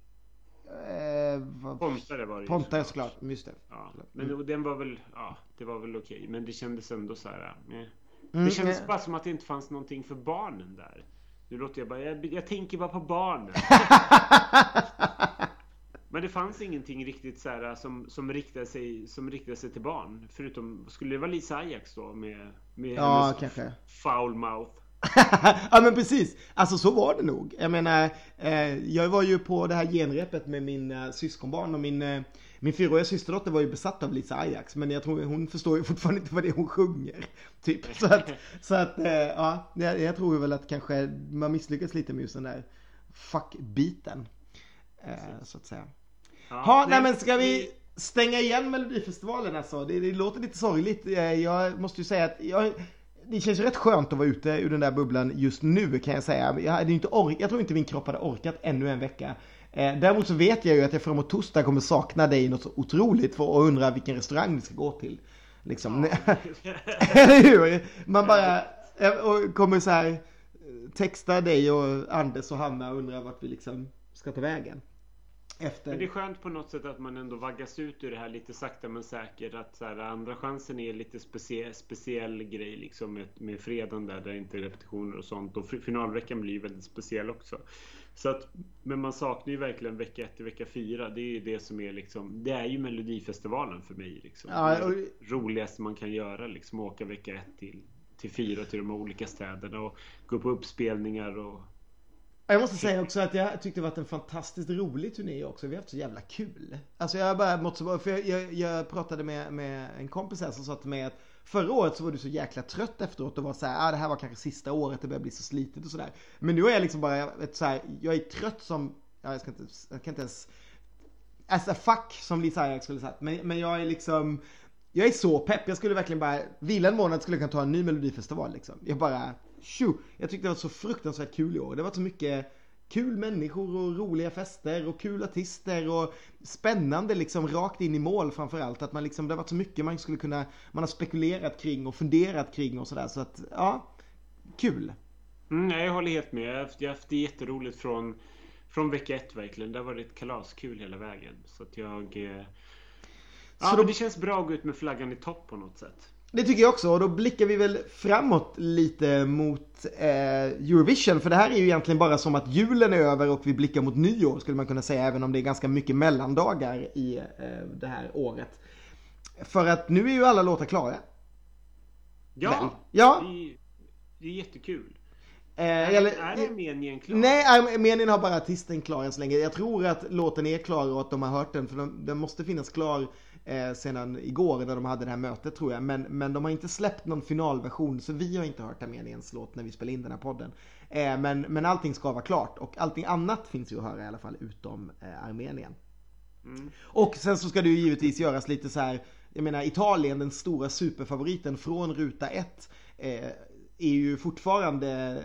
Eh, Pontare var det Pontare såklart, just det. Ja, men mm. den var väl, ja, det var väl okej. Men det kändes ändå så här, eh. Det mm, kändes bara som att det inte fanns någonting för barnen där. Nu låter jag bara, jag, jag tänker bara på barnen. men det fanns ingenting riktigt så här som, som, riktade sig, som riktade sig till barn. Förutom, skulle det vara Lisa Ajax då med, med ja, hennes kanske. foul mouth? ja men precis, alltså så var det nog. Jag menar, eh, jag var ju på det här genrepet med min eh, syskonbarn och min, eh, min fyraåriga systerdotter var ju besatt av Lisa Ajax. Men jag tror hon förstår ju fortfarande inte vad det är hon sjunger. Typ. Så att, så att eh, ja, jag, jag, tror väl att kanske man misslyckas lite med just den där fuck-biten. Eh, så att säga. Ja, ha, nej men ska vi stänga igen Melodifestivalen alltså? Det, det låter lite sorgligt. Eh, jag måste ju säga att jag det känns rätt skönt att vara ute ur den där bubblan just nu kan jag säga. Jag, hade inte ork jag tror inte min kropp hade orkat ännu en vecka. Eh, däremot så vet jag ju att jag framåt torsdag kommer sakna dig något så otroligt för att undra vilken restaurang vi ska gå till. Liksom. Ja. Eller hur? Man bara eh, och kommer så här eh, texta dig och Anders och Hanna och undra vart vi liksom ska ta vägen. Efter... Men det är skönt på något sätt att man ändå vaggas ut ur det här lite sakta men säkert. Att så här, andra chansen är lite speciell, speciell grej liksom med, med fredagen där, där det inte är repetitioner och sånt. Och finalveckan blir ju väldigt speciell också. Så att, men man saknar ju verkligen vecka 1 till vecka 4. Det är ju det som är liksom, det är ju Melodifestivalen för mig liksom. Ja, och... Det roligaste man kan göra liksom, åka vecka 1 till till fyra till de olika städerna och gå på uppspelningar och jag måste säga också att jag tyckte det varit en fantastiskt rolig turné också. Vi har haft så jävla kul. Alltså jag har bara mått så bra. För jag, jag, jag, pratade med, med en kompis här som sa till mig att Förra året så var du så jäkla trött efteråt och var så här, ah, det här var kanske sista året, det börjar bli så slitet och sådär. Men nu är jag liksom bara, ett så här, jag är trött som, ja, jag ska inte, jag kan inte ens, as a fuck som Lisa Ajax skulle sagt. Men, men jag är liksom, jag är så pepp. Jag skulle verkligen bara, vila en månad skulle jag kunna ta en ny melodifestival liksom. Jag bara, tjo! Jag tyckte det var så fruktansvärt kul i år. Det var så mycket kul människor och roliga fester och kul artister och spännande liksom rakt in i mål framförallt. Att man liksom, det har varit så mycket man skulle kunna, man har spekulerat kring och funderat kring och sådär. Så att, ja, kul. Mm, jag håller helt med. Jag har haft, jag har haft det jätteroligt från, från vecka ett verkligen. Det har varit kalaskul hela vägen. Så att jag... Eh... Ja, då... det känns bra att gå ut med flaggan i topp på något sätt. Det tycker jag också och då blickar vi väl framåt lite mot eh, Eurovision. För det här är ju egentligen bara som att julen är över och vi blickar mot nyår skulle man kunna säga. Även om det är ganska mycket mellandagar i eh, det här året. För att nu är ju alla låtar klara. Ja, ja. Det, är, det är jättekul. Eh, eller, är Armenien klar? Nej, Armenien har bara artisten klar än så länge. Jag tror att låten är klar och att de har hört den, för de, den måste finnas klar eh, sedan igår när de hade det här mötet tror jag. Men, men de har inte släppt någon finalversion, så vi har inte hört Armeniens låt när vi spelar in den här podden. Eh, men, men allting ska vara klart och allting annat finns ju att höra i alla fall, utom eh, Armenien. Mm. Och sen så ska det ju givetvis göras lite så här, jag menar Italien, den stora superfavoriten från ruta 1 eh, är ju fortfarande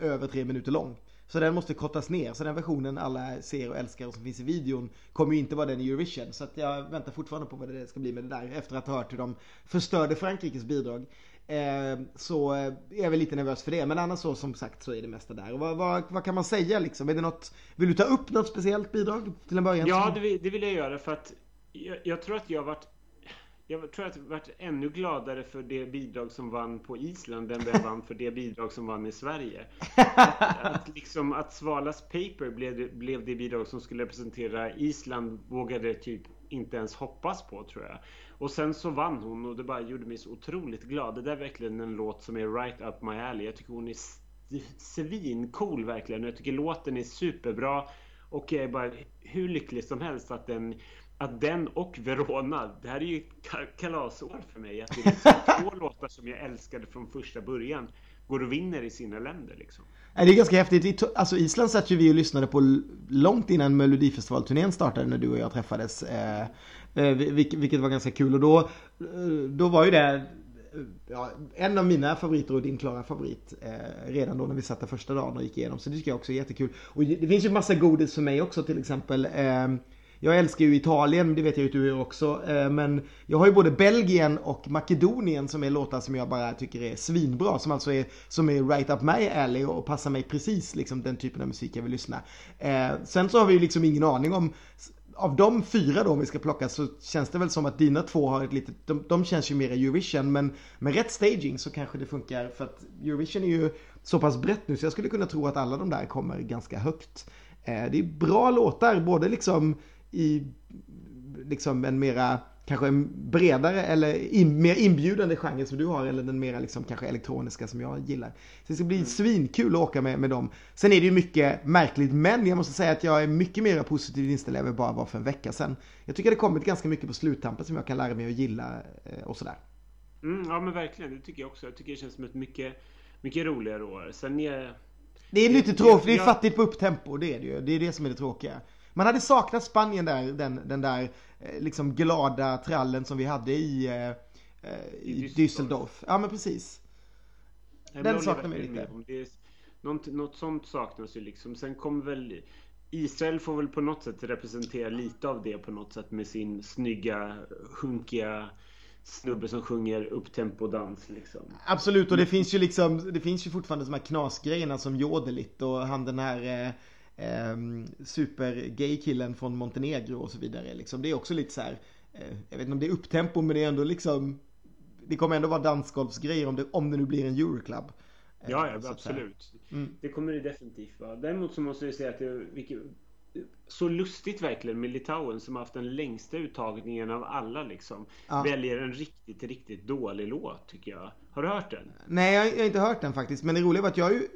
över tre minuter lång. Så den måste kortas ner. Så den versionen alla ser och älskar och som finns i videon kommer ju inte vara den i Eurovision. Så att jag väntar fortfarande på vad det ska bli med det där efter att ha hört hur de förstörde Frankrikes bidrag. Eh, så är jag väl lite nervös för det. Men annars så som sagt så är det mesta där. Och vad, vad, vad, kan man säga liksom? Är det något, vill du ta upp något speciellt bidrag till en början? Ja, det vill, det vill jag göra för att jag, jag tror att jag varit jag tror att jag varit ännu gladare för det bidrag som vann på Island än jag vann för det bidrag som vann i Sverige. Att, att, liksom, att Svalas Paper blev, blev det bidrag som skulle representera Island vågade typ inte ens hoppas på tror jag. Och sen så vann hon och det bara gjorde mig så otroligt glad. Det där är verkligen en låt som är right up my alley. Jag tycker hon är svincool verkligen. Jag tycker låten är superbra. Och jag är bara hur lycklig som helst att den att den och Verona, det här är ju kalasår för mig. Att det är liksom två låtar som jag älskade från första början går och vinner i sina länder liksom. Det är ganska häftigt. Alltså Island satt ju vi och lyssnade på långt innan Melodifestivalturnén startade när du och jag träffades. Eh, eh vilket var ganska kul och då, eh, då var ju det ja, en av mina favoriter och din klara favorit eh, redan då när vi satt där första dagen och gick igenom. Så det tycker jag också är jättekul. Och det finns ju massa godis för mig också till exempel. Eh, jag älskar ju Italien, det vet jag ju att du gör också. Eh, men jag har ju både Belgien och Makedonien som är låtar som jag bara tycker är svinbra. Som alltså är, som är right up my alley och passar mig precis liksom den typen av musik jag vill lyssna. Eh, sen så har vi ju liksom ingen aning om av de fyra då om vi ska plocka så känns det väl som att dina två har ett litet, de, de känns ju mer Eurovision men med rätt staging så kanske det funkar för att Eurovision är ju så pass brett nu så jag skulle kunna tro att alla de där kommer ganska högt. Eh, det är bra låtar, både liksom i liksom en mera kanske en bredare eller in, mer inbjudande genre som du har eller den mera liksom kanske elektroniska som jag gillar. Så det ska bli mm. svinkul att åka med, med dem. Sen är det ju mycket märkligt men jag måste säga att jag är mycket mer positivt inställd än jag bara var för en vecka sedan. Jag tycker det kommit ganska mycket på sluttampen som jag kan lära mig att gilla eh, och sådär. Mm, ja men verkligen, det tycker jag också. Jag tycker det känns som ett mycket, mycket roligare år. Sen är... Det är lite tråkigt, det är fattigt på upptempo, det är det ju. Det är det som är det tråkiga. Man hade saknat Spanien där, den, den där eh, liksom glada trallen som vi hade i, eh, eh i Düsseldorf. Ja men precis. Den saknar man lite. Något, något sånt saknas ju liksom. Sen kommer väl Israel får väl på något sätt representera lite av det på något sätt med sin snygga, hunkiga snubbe som sjunger upptempo-dans liksom. Absolut och det finns ju liksom, det finns ju fortfarande de här knasgrejerna som Jodelit och han den här eh, eh, super-gay-killen från Montenegro och så vidare. Liksom. Det är också lite så här, eh, jag vet inte om det är upptempo men det är ändå liksom, det kommer ändå vara dansgolfsgrejer om det, om det nu blir en Euroclub. Eh, ja, ja absolut. Mm. Det kommer det definitivt vara. Däremot så måste jag säga att det, vilket, så lustigt verkligen med Litauen som har haft den längsta uttagningen av alla liksom. Ja. Väljer en riktigt, riktigt dålig låt tycker jag. Har du hört den? Nej, jag har inte hört den faktiskt. Men det roliga var att jag har ju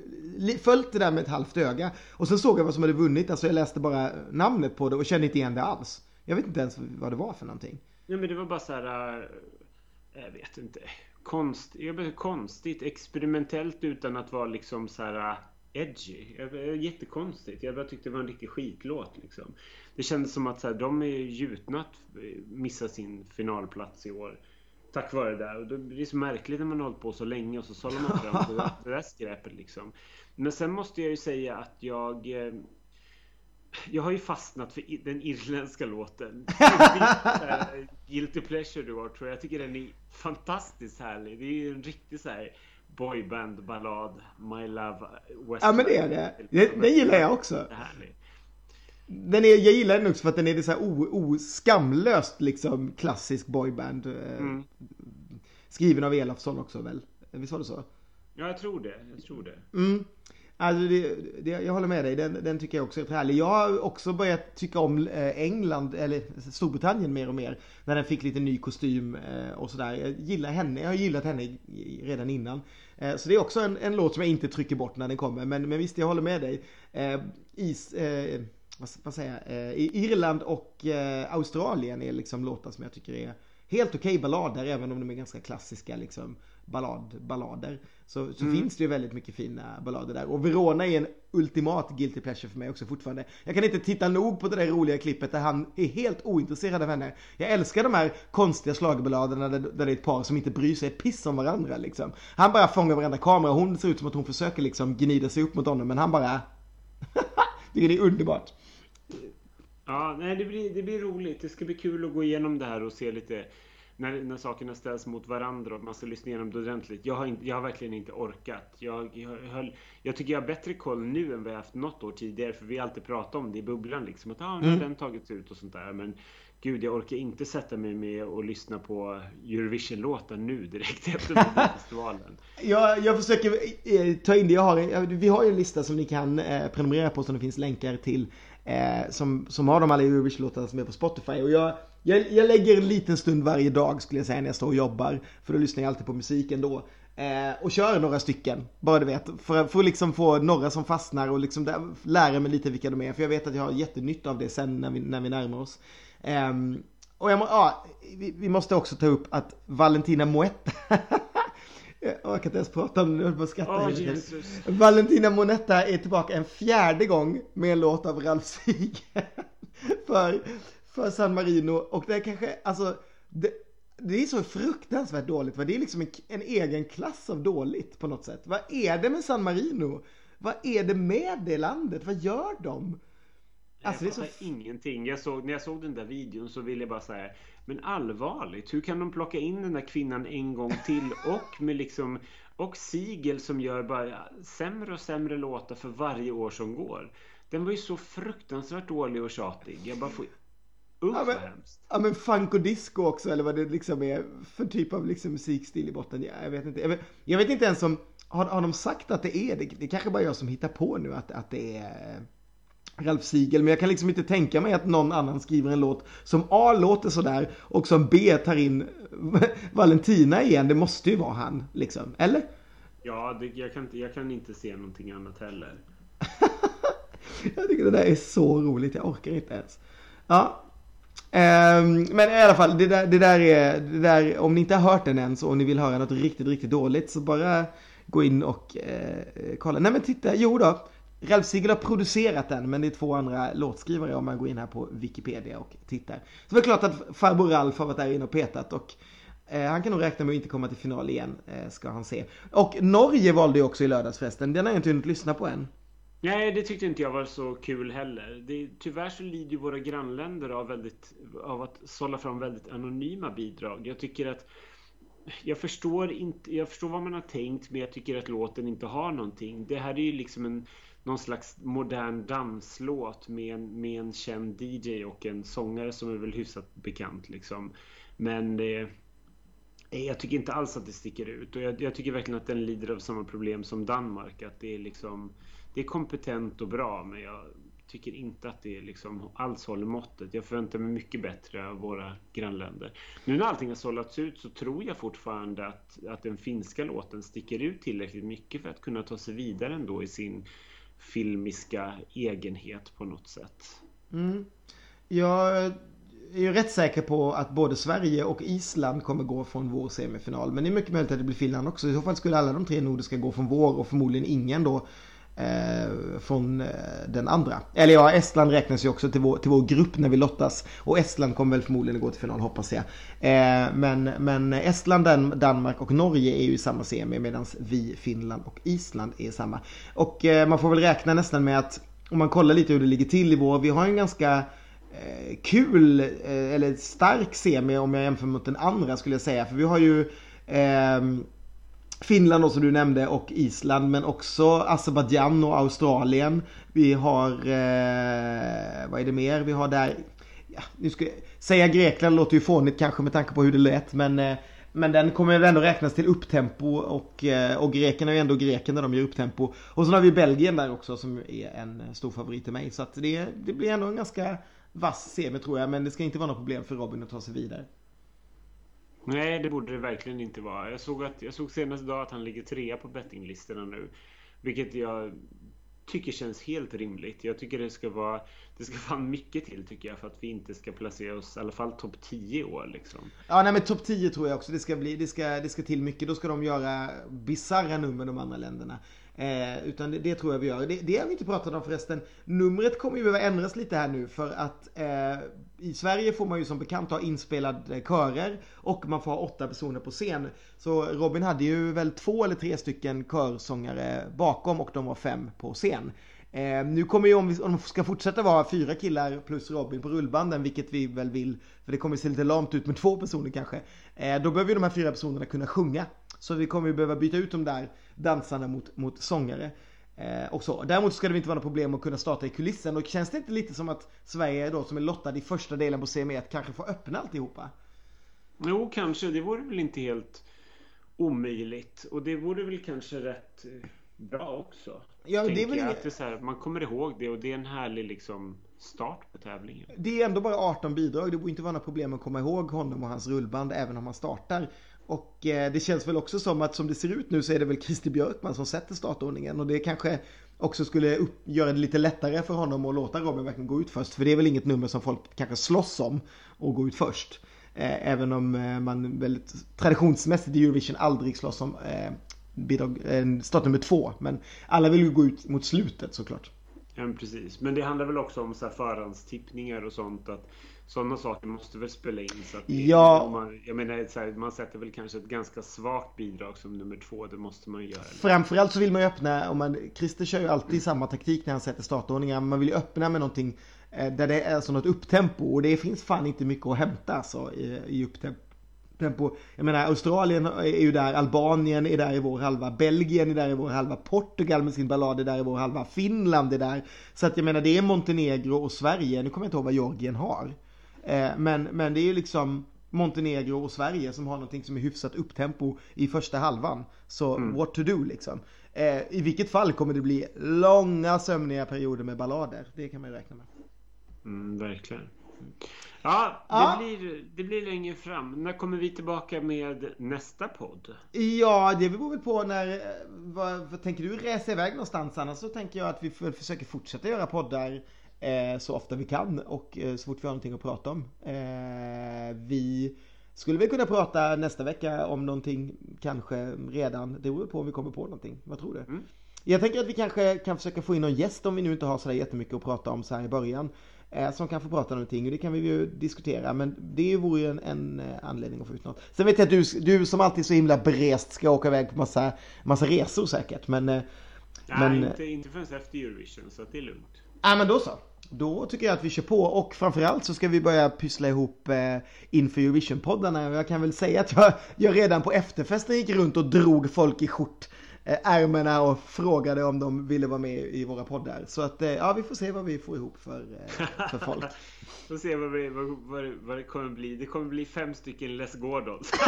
följt det där med ett halvt öga. Och sen såg jag vad som hade vunnit. Alltså jag läste bara namnet på det och kände inte igen det alls. Jag vet inte ens vad det var för någonting. Nej men det var bara så här. Äh, jag vet inte. Konst, konstigt, experimentellt utan att vara liksom så här äh, edgy. Jättekonstigt. Jag bara tyckte det var en riktig skitlåt liksom. Det kändes som att så här, de är gjutna att eh, missa sin finalplats i år. Tack vare det där. Och det är så märkligt när man har hållit på så länge och så sållar man fram det, det där skräpet liksom. Men sen måste jag ju säga att jag eh, jag har ju fastnat för den irländska låten. Guilty Pleasure du har tror jag. Jag tycker den är fantastiskt härlig. Det är ju en riktig så här boyband-ballad. My Love West Ja men det är det. Den, den gillar jag också. Den är, jag gillar den också för att den är så här oskamlöst liksom klassisk boyband. Eh, mm. Skriven av Elofsson också väl? Visst var det så? Ja, jag tror det. Jag tror det. Mm. Alltså det, det, jag håller med dig, den, den, tycker jag också är härlig. Jag har också börjat tycka om eh, England, eller Storbritannien mer och mer. När den fick lite ny kostym eh, och sådär. Jag gillar henne, jag har gillat henne redan innan. Eh, så det är också en, en, låt som jag inte trycker bort när den kommer. Men, men visst, jag håller med dig. Eh, is, eh, vad, vad säger jag? Irland och Australien är liksom låtar som jag tycker är helt okej okay ballader även om de är ganska klassiska liksom ballad, ballader. Så, så mm. finns det ju väldigt mycket fina ballader där. Och Verona är en ultimat guilty pleasure för mig också fortfarande. Jag kan inte titta nog på det där roliga klippet där han är helt ointresserad av henne. Jag älskar de här konstiga slagballaderna där, där det är ett par som inte bryr sig ett piss om varandra liksom. Han bara fångar varenda kamera och hon ser ut som att hon försöker liksom gnida sig upp mot honom men han bara... Tycker det är underbart. Ja, nej det blir, det blir roligt. Det ska bli kul att gå igenom det här och se lite när, när sakerna ställs mot varandra och man ska lyssna igenom det ordentligt. Jag har, inte, jag har verkligen inte orkat. Jag, jag, höll, jag tycker jag har bättre koll nu än vad jag haft något år tidigare. För vi alltid pratat om det i bubblan liksom. Att ah, nu har mm. den tagits ut och sånt där. Men gud, jag orkar inte sätta mig med och lyssna på Eurovision-låtar nu direkt efter festivalen. jag, jag försöker eh, ta in det jag har. Vi har ju en lista som ni kan eh, prenumerera på som det finns länkar till. Eh, som, som har de alla Eurovision-låtarna som är på Spotify. Och jag jag, jag, lägger en liten stund varje dag skulle jag säga när jag står och jobbar. För då lyssnar jag alltid på musik ändå. Eh, och kör några stycken, bara du vet. För, för att liksom få några som fastnar och liksom där, lära mig lite vilka de är. För jag vet att jag har jättenytta av det sen när vi, när vi närmar oss. Eh, och jag, ja, vi, vi, måste också ta upp att Valentina Moetta Jag orkar inte ens prata om det, jag bara skratta oh, Jesus. Valentina Monetta är tillbaka en fjärde gång med en låt av Ralf Sieg. för för San Marino och det är kanske, alltså det, det är så fruktansvärt dåligt. Va? Det är liksom en, en, egen klass av dåligt på något sätt. Vad är det med San Marino? Vad är det med det landet? Vad gör de? Alltså, jag fattar så... ingenting. Jag såg, när jag såg den där videon så ville jag bara säga Men allvarligt, hur kan de plocka in den där kvinnan en gång till och med liksom Och Sigel som gör bara sämre och sämre låtar för varje år som går. Den var ju så fruktansvärt dålig och tjatig. Jag bara får Usch ja, men, hemskt. Ja men funk och disco också eller vad det liksom är för typ av liksom musikstil i botten. Ja, jag vet inte. Jag vet, jag vet, inte ens om, har, har de sagt att det är det? Det är kanske bara jag som hittar på nu att, att det är eh, Ralf Siegel. Men jag kan liksom inte tänka mig att någon annan skriver en låt som A låter sådär och som B tar in Valentina igen. Det måste ju vara han liksom, eller? Ja, det, jag, kan inte, jag kan inte se någonting annat heller. jag tycker det där är så roligt, jag orkar inte ens. Ja, Ehm, men i alla fall, det där, det där är, det där, om ni inte har hört den än så om ni vill höra något riktigt, riktigt dåligt så bara gå in och eh, kolla. Nej men titta, jo då. Ralf Siegel har producerat den men det är två andra låtskrivare om man går in här på Wikipedia och tittar. Så det är klart att farbror Ralf har varit där inne och petat och eh, han kan nog räkna med att inte komma till final igen, eh, ska han se. Och Norge valde ju också i lördags förresten, den har jag inte hunnit lyssna på än. Nej, det tyckte inte jag var så kul heller. Det, tyvärr så lider ju våra grannländer av, väldigt, av att sålla fram väldigt anonyma bidrag. Jag tycker att jag förstår, inte, jag förstår vad man har tänkt men jag tycker att låten inte har någonting. Det här är ju liksom en någon slags modern danslåt med en, med en känd DJ och en sångare som är väl hyfsat bekant liksom. Men det, jag tycker inte alls att det sticker ut och jag, jag, tycker verkligen att den lider av samma problem som Danmark. Att det är liksom det är kompetent och bra men jag tycker inte att det liksom alls håller måttet. Jag förväntar mig mycket bättre av våra grannländer. Nu när allting har sållats ut så tror jag fortfarande att, att den finska låten sticker ut tillräckligt mycket för att kunna ta sig vidare ändå i sin filmiska egenhet på något sätt. Mm. Jag är ju rätt säker på att både Sverige och Island kommer gå från vår semifinal. Men det är mycket möjligt att det blir Finland också. I så fall skulle alla de tre nordiska gå från vår och förmodligen ingen då eh, från eh, den andra. Eller ja, Estland räknas ju också till vår, till vår grupp när vi lottas. Och Estland kommer väl förmodligen gå till final hoppas jag. Eh, men, men Estland, Dan Danmark och Norge är ju i samma semi medan vi, Finland och Island är i samma. Och eh, man får väl räkna nästan med att om man kollar lite hur det ligger till i vår. Vi har en ganska eh, kul eh, eller stark semi om jag jämför mot den andra skulle jag säga. För vi har ju eh, Finland då som du nämnde och Island men också Azerbajdzjan och Australien. Vi har, eh, vad är det mer? Vi har där, ja, nu ska jag säga Grekland låter ju fånigt kanske med tanke på hur det lät men, eh, Men den kommer väl ändå räknas till upptempo och, eh, och grekerna är ju ändå greker när de gör upptempo. Och sen har vi Belgien där också som är en stor favorit till mig. Så att det, det blir ändå en ganska vass semi tror jag. Men det ska inte vara något problem för Robin att ta sig vidare. Nej, det borde det verkligen inte vara. Jag såg, att, jag såg senast idag att han ligger trea på bettinglistorna nu. Vilket jag tycker känns helt rimligt. Jag tycker det ska vara Det ska fan mycket till tycker jag för att vi inte ska placera oss i alla fall topp 10 år liksom. Ja nej men topp 10 tror jag också det ska bli. Det ska, det ska till mycket. Då ska de göra bisarra nummer de andra länderna. Eh, utan det, det, tror jag vi gör. Det, det har vi inte pratat om förresten. Numret kommer ju behöva ändras lite här nu för att eh, i Sverige får man ju som bekant ha inspelade körer och man får ha åtta personer på scen. Så Robin hade ju väl två eller tre stycken körsångare bakom och de var fem på scen. Eh, nu kommer ju om, vi, om ska fortsätta vara fyra killar plus Robin på rullbanden, vilket vi väl vill, för det kommer se lite lamt ut med två personer kanske. Eh, då behöver ju de här fyra personerna kunna sjunga. Så vi kommer ju behöva byta ut de där dansarna mot, mot sångare. Eh, och så. Däremot ska det inte vara något problem att kunna starta i kulissen. Och känns det inte lite som att Sverige då som är lottad i första delen på CM1 kanske får öppna alltihopa? Jo, kanske. Det vore väl inte helt omöjligt. Och det vore väl kanske rätt eh, bra också. Ja, det är väl inget... att det är så här, man kommer ihåg det och det är en härlig liksom start på tävlingen. Det är ändå bara 18 bidrag. Det borde inte vara några problem att komma ihåg honom och hans rullband även om han startar. Och eh, det känns väl också som att som det ser ut nu så är det väl Christer Björkman som sätter startordningen och det kanske också skulle upp, göra det lite lättare för honom att låta Robin verkligen gå ut först. För det är väl inget nummer som folk kanske slåss om att gå ut först. Eh, även om eh, man väldigt traditionsmässigt i Eurovision aldrig slåss om bidrag, startnummer två. Men alla vill ju gå ut mot slutet såklart. Ja, precis. Men det handlar väl också om så här förhandstippningar och sånt. att sådana saker måste väl spela in. Så att ja. man, jag menar, så här, man sätter väl kanske ett ganska svagt bidrag som nummer två. Det måste man göra. Framförallt så vill man ju öppna, om man, Christer kör ju alltid samma taktik när han sätter startordningar. Man vill ju öppna med någonting eh, där det är alltså något upptempo. Och det finns fan inte mycket att hämta alltså, i, i upptempo. Jag menar Australien är ju där, Albanien är där i vår halva, Belgien är där i vår halva, Portugal med sin ballad är där i vår halva, Finland är där. Så att jag menar det är Montenegro och Sverige, nu kommer jag inte ihåg vad Georgien har. Eh, men, men det är ju liksom Montenegro och Sverige som har någonting som är hyfsat upptempo i första halvan. Så mm. what to do liksom. Eh, I vilket fall kommer det bli långa sömniga perioder med ballader. Det kan man ju räkna med. Mm, verkligen. Ja, det, ja. Blir, det blir längre fram. När kommer vi tillbaka med nästa podd? Ja, det beror väl på när... Eh, vad, vad tänker du resa iväg någonstans? Annars så tänker jag att vi försöker fortsätta göra poddar så ofta vi kan och eh, så fort vi har någonting att prata om. Eh, vi skulle väl kunna prata nästa vecka om någonting kanske redan. Det beror på om vi kommer på någonting. Vad tror du? Mm. Jag tänker att vi kanske kan försöka få in någon gäst om vi nu inte har sådär jättemycket att prata om så här i början. Eh, som kan få prata någonting och det kan vi ju diskutera men det vore ju en, en eh, anledning att få ut något. Sen vet jag att du, du som alltid är så himla brest ska åka iväg på massa, massa resor säkert men... Nej, men, inte, inte förrän efter Eurovision så det är lugnt. Ja men då så. Då tycker jag att vi kör på och framförallt så ska vi börja pyssla ihop eh, inför Eurovision-poddarna. Jag kan väl säga att jag, jag redan på efterfesten gick runt och drog folk i skjort eh, ärmarna och frågade om de ville vara med i våra poddar. Så att eh, ja, vi får se vad vi får ihop för, eh, för folk. får se vad, vi, vad, vad, det kommer bli. Det kommer bli fem stycken Les Gordons.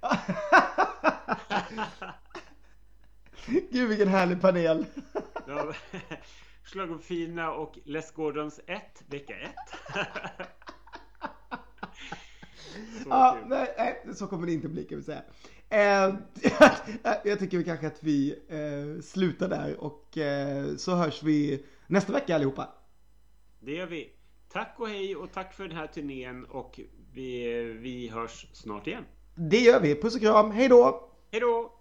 Gud vilken härlig panel. ja, Schlagerfina och Les Gordons 1, vecka 1. ja, nej, nej, så kommer det inte bli kan vi säga. Eh, jag tycker vi kanske att vi eh, slutar där och eh, så hörs vi nästa vecka allihopa. Det gör vi. Tack och hej och tack för den här turnén och vi, vi hörs snart igen. Det gör vi. Puss och kram. Hej då! Hejdå!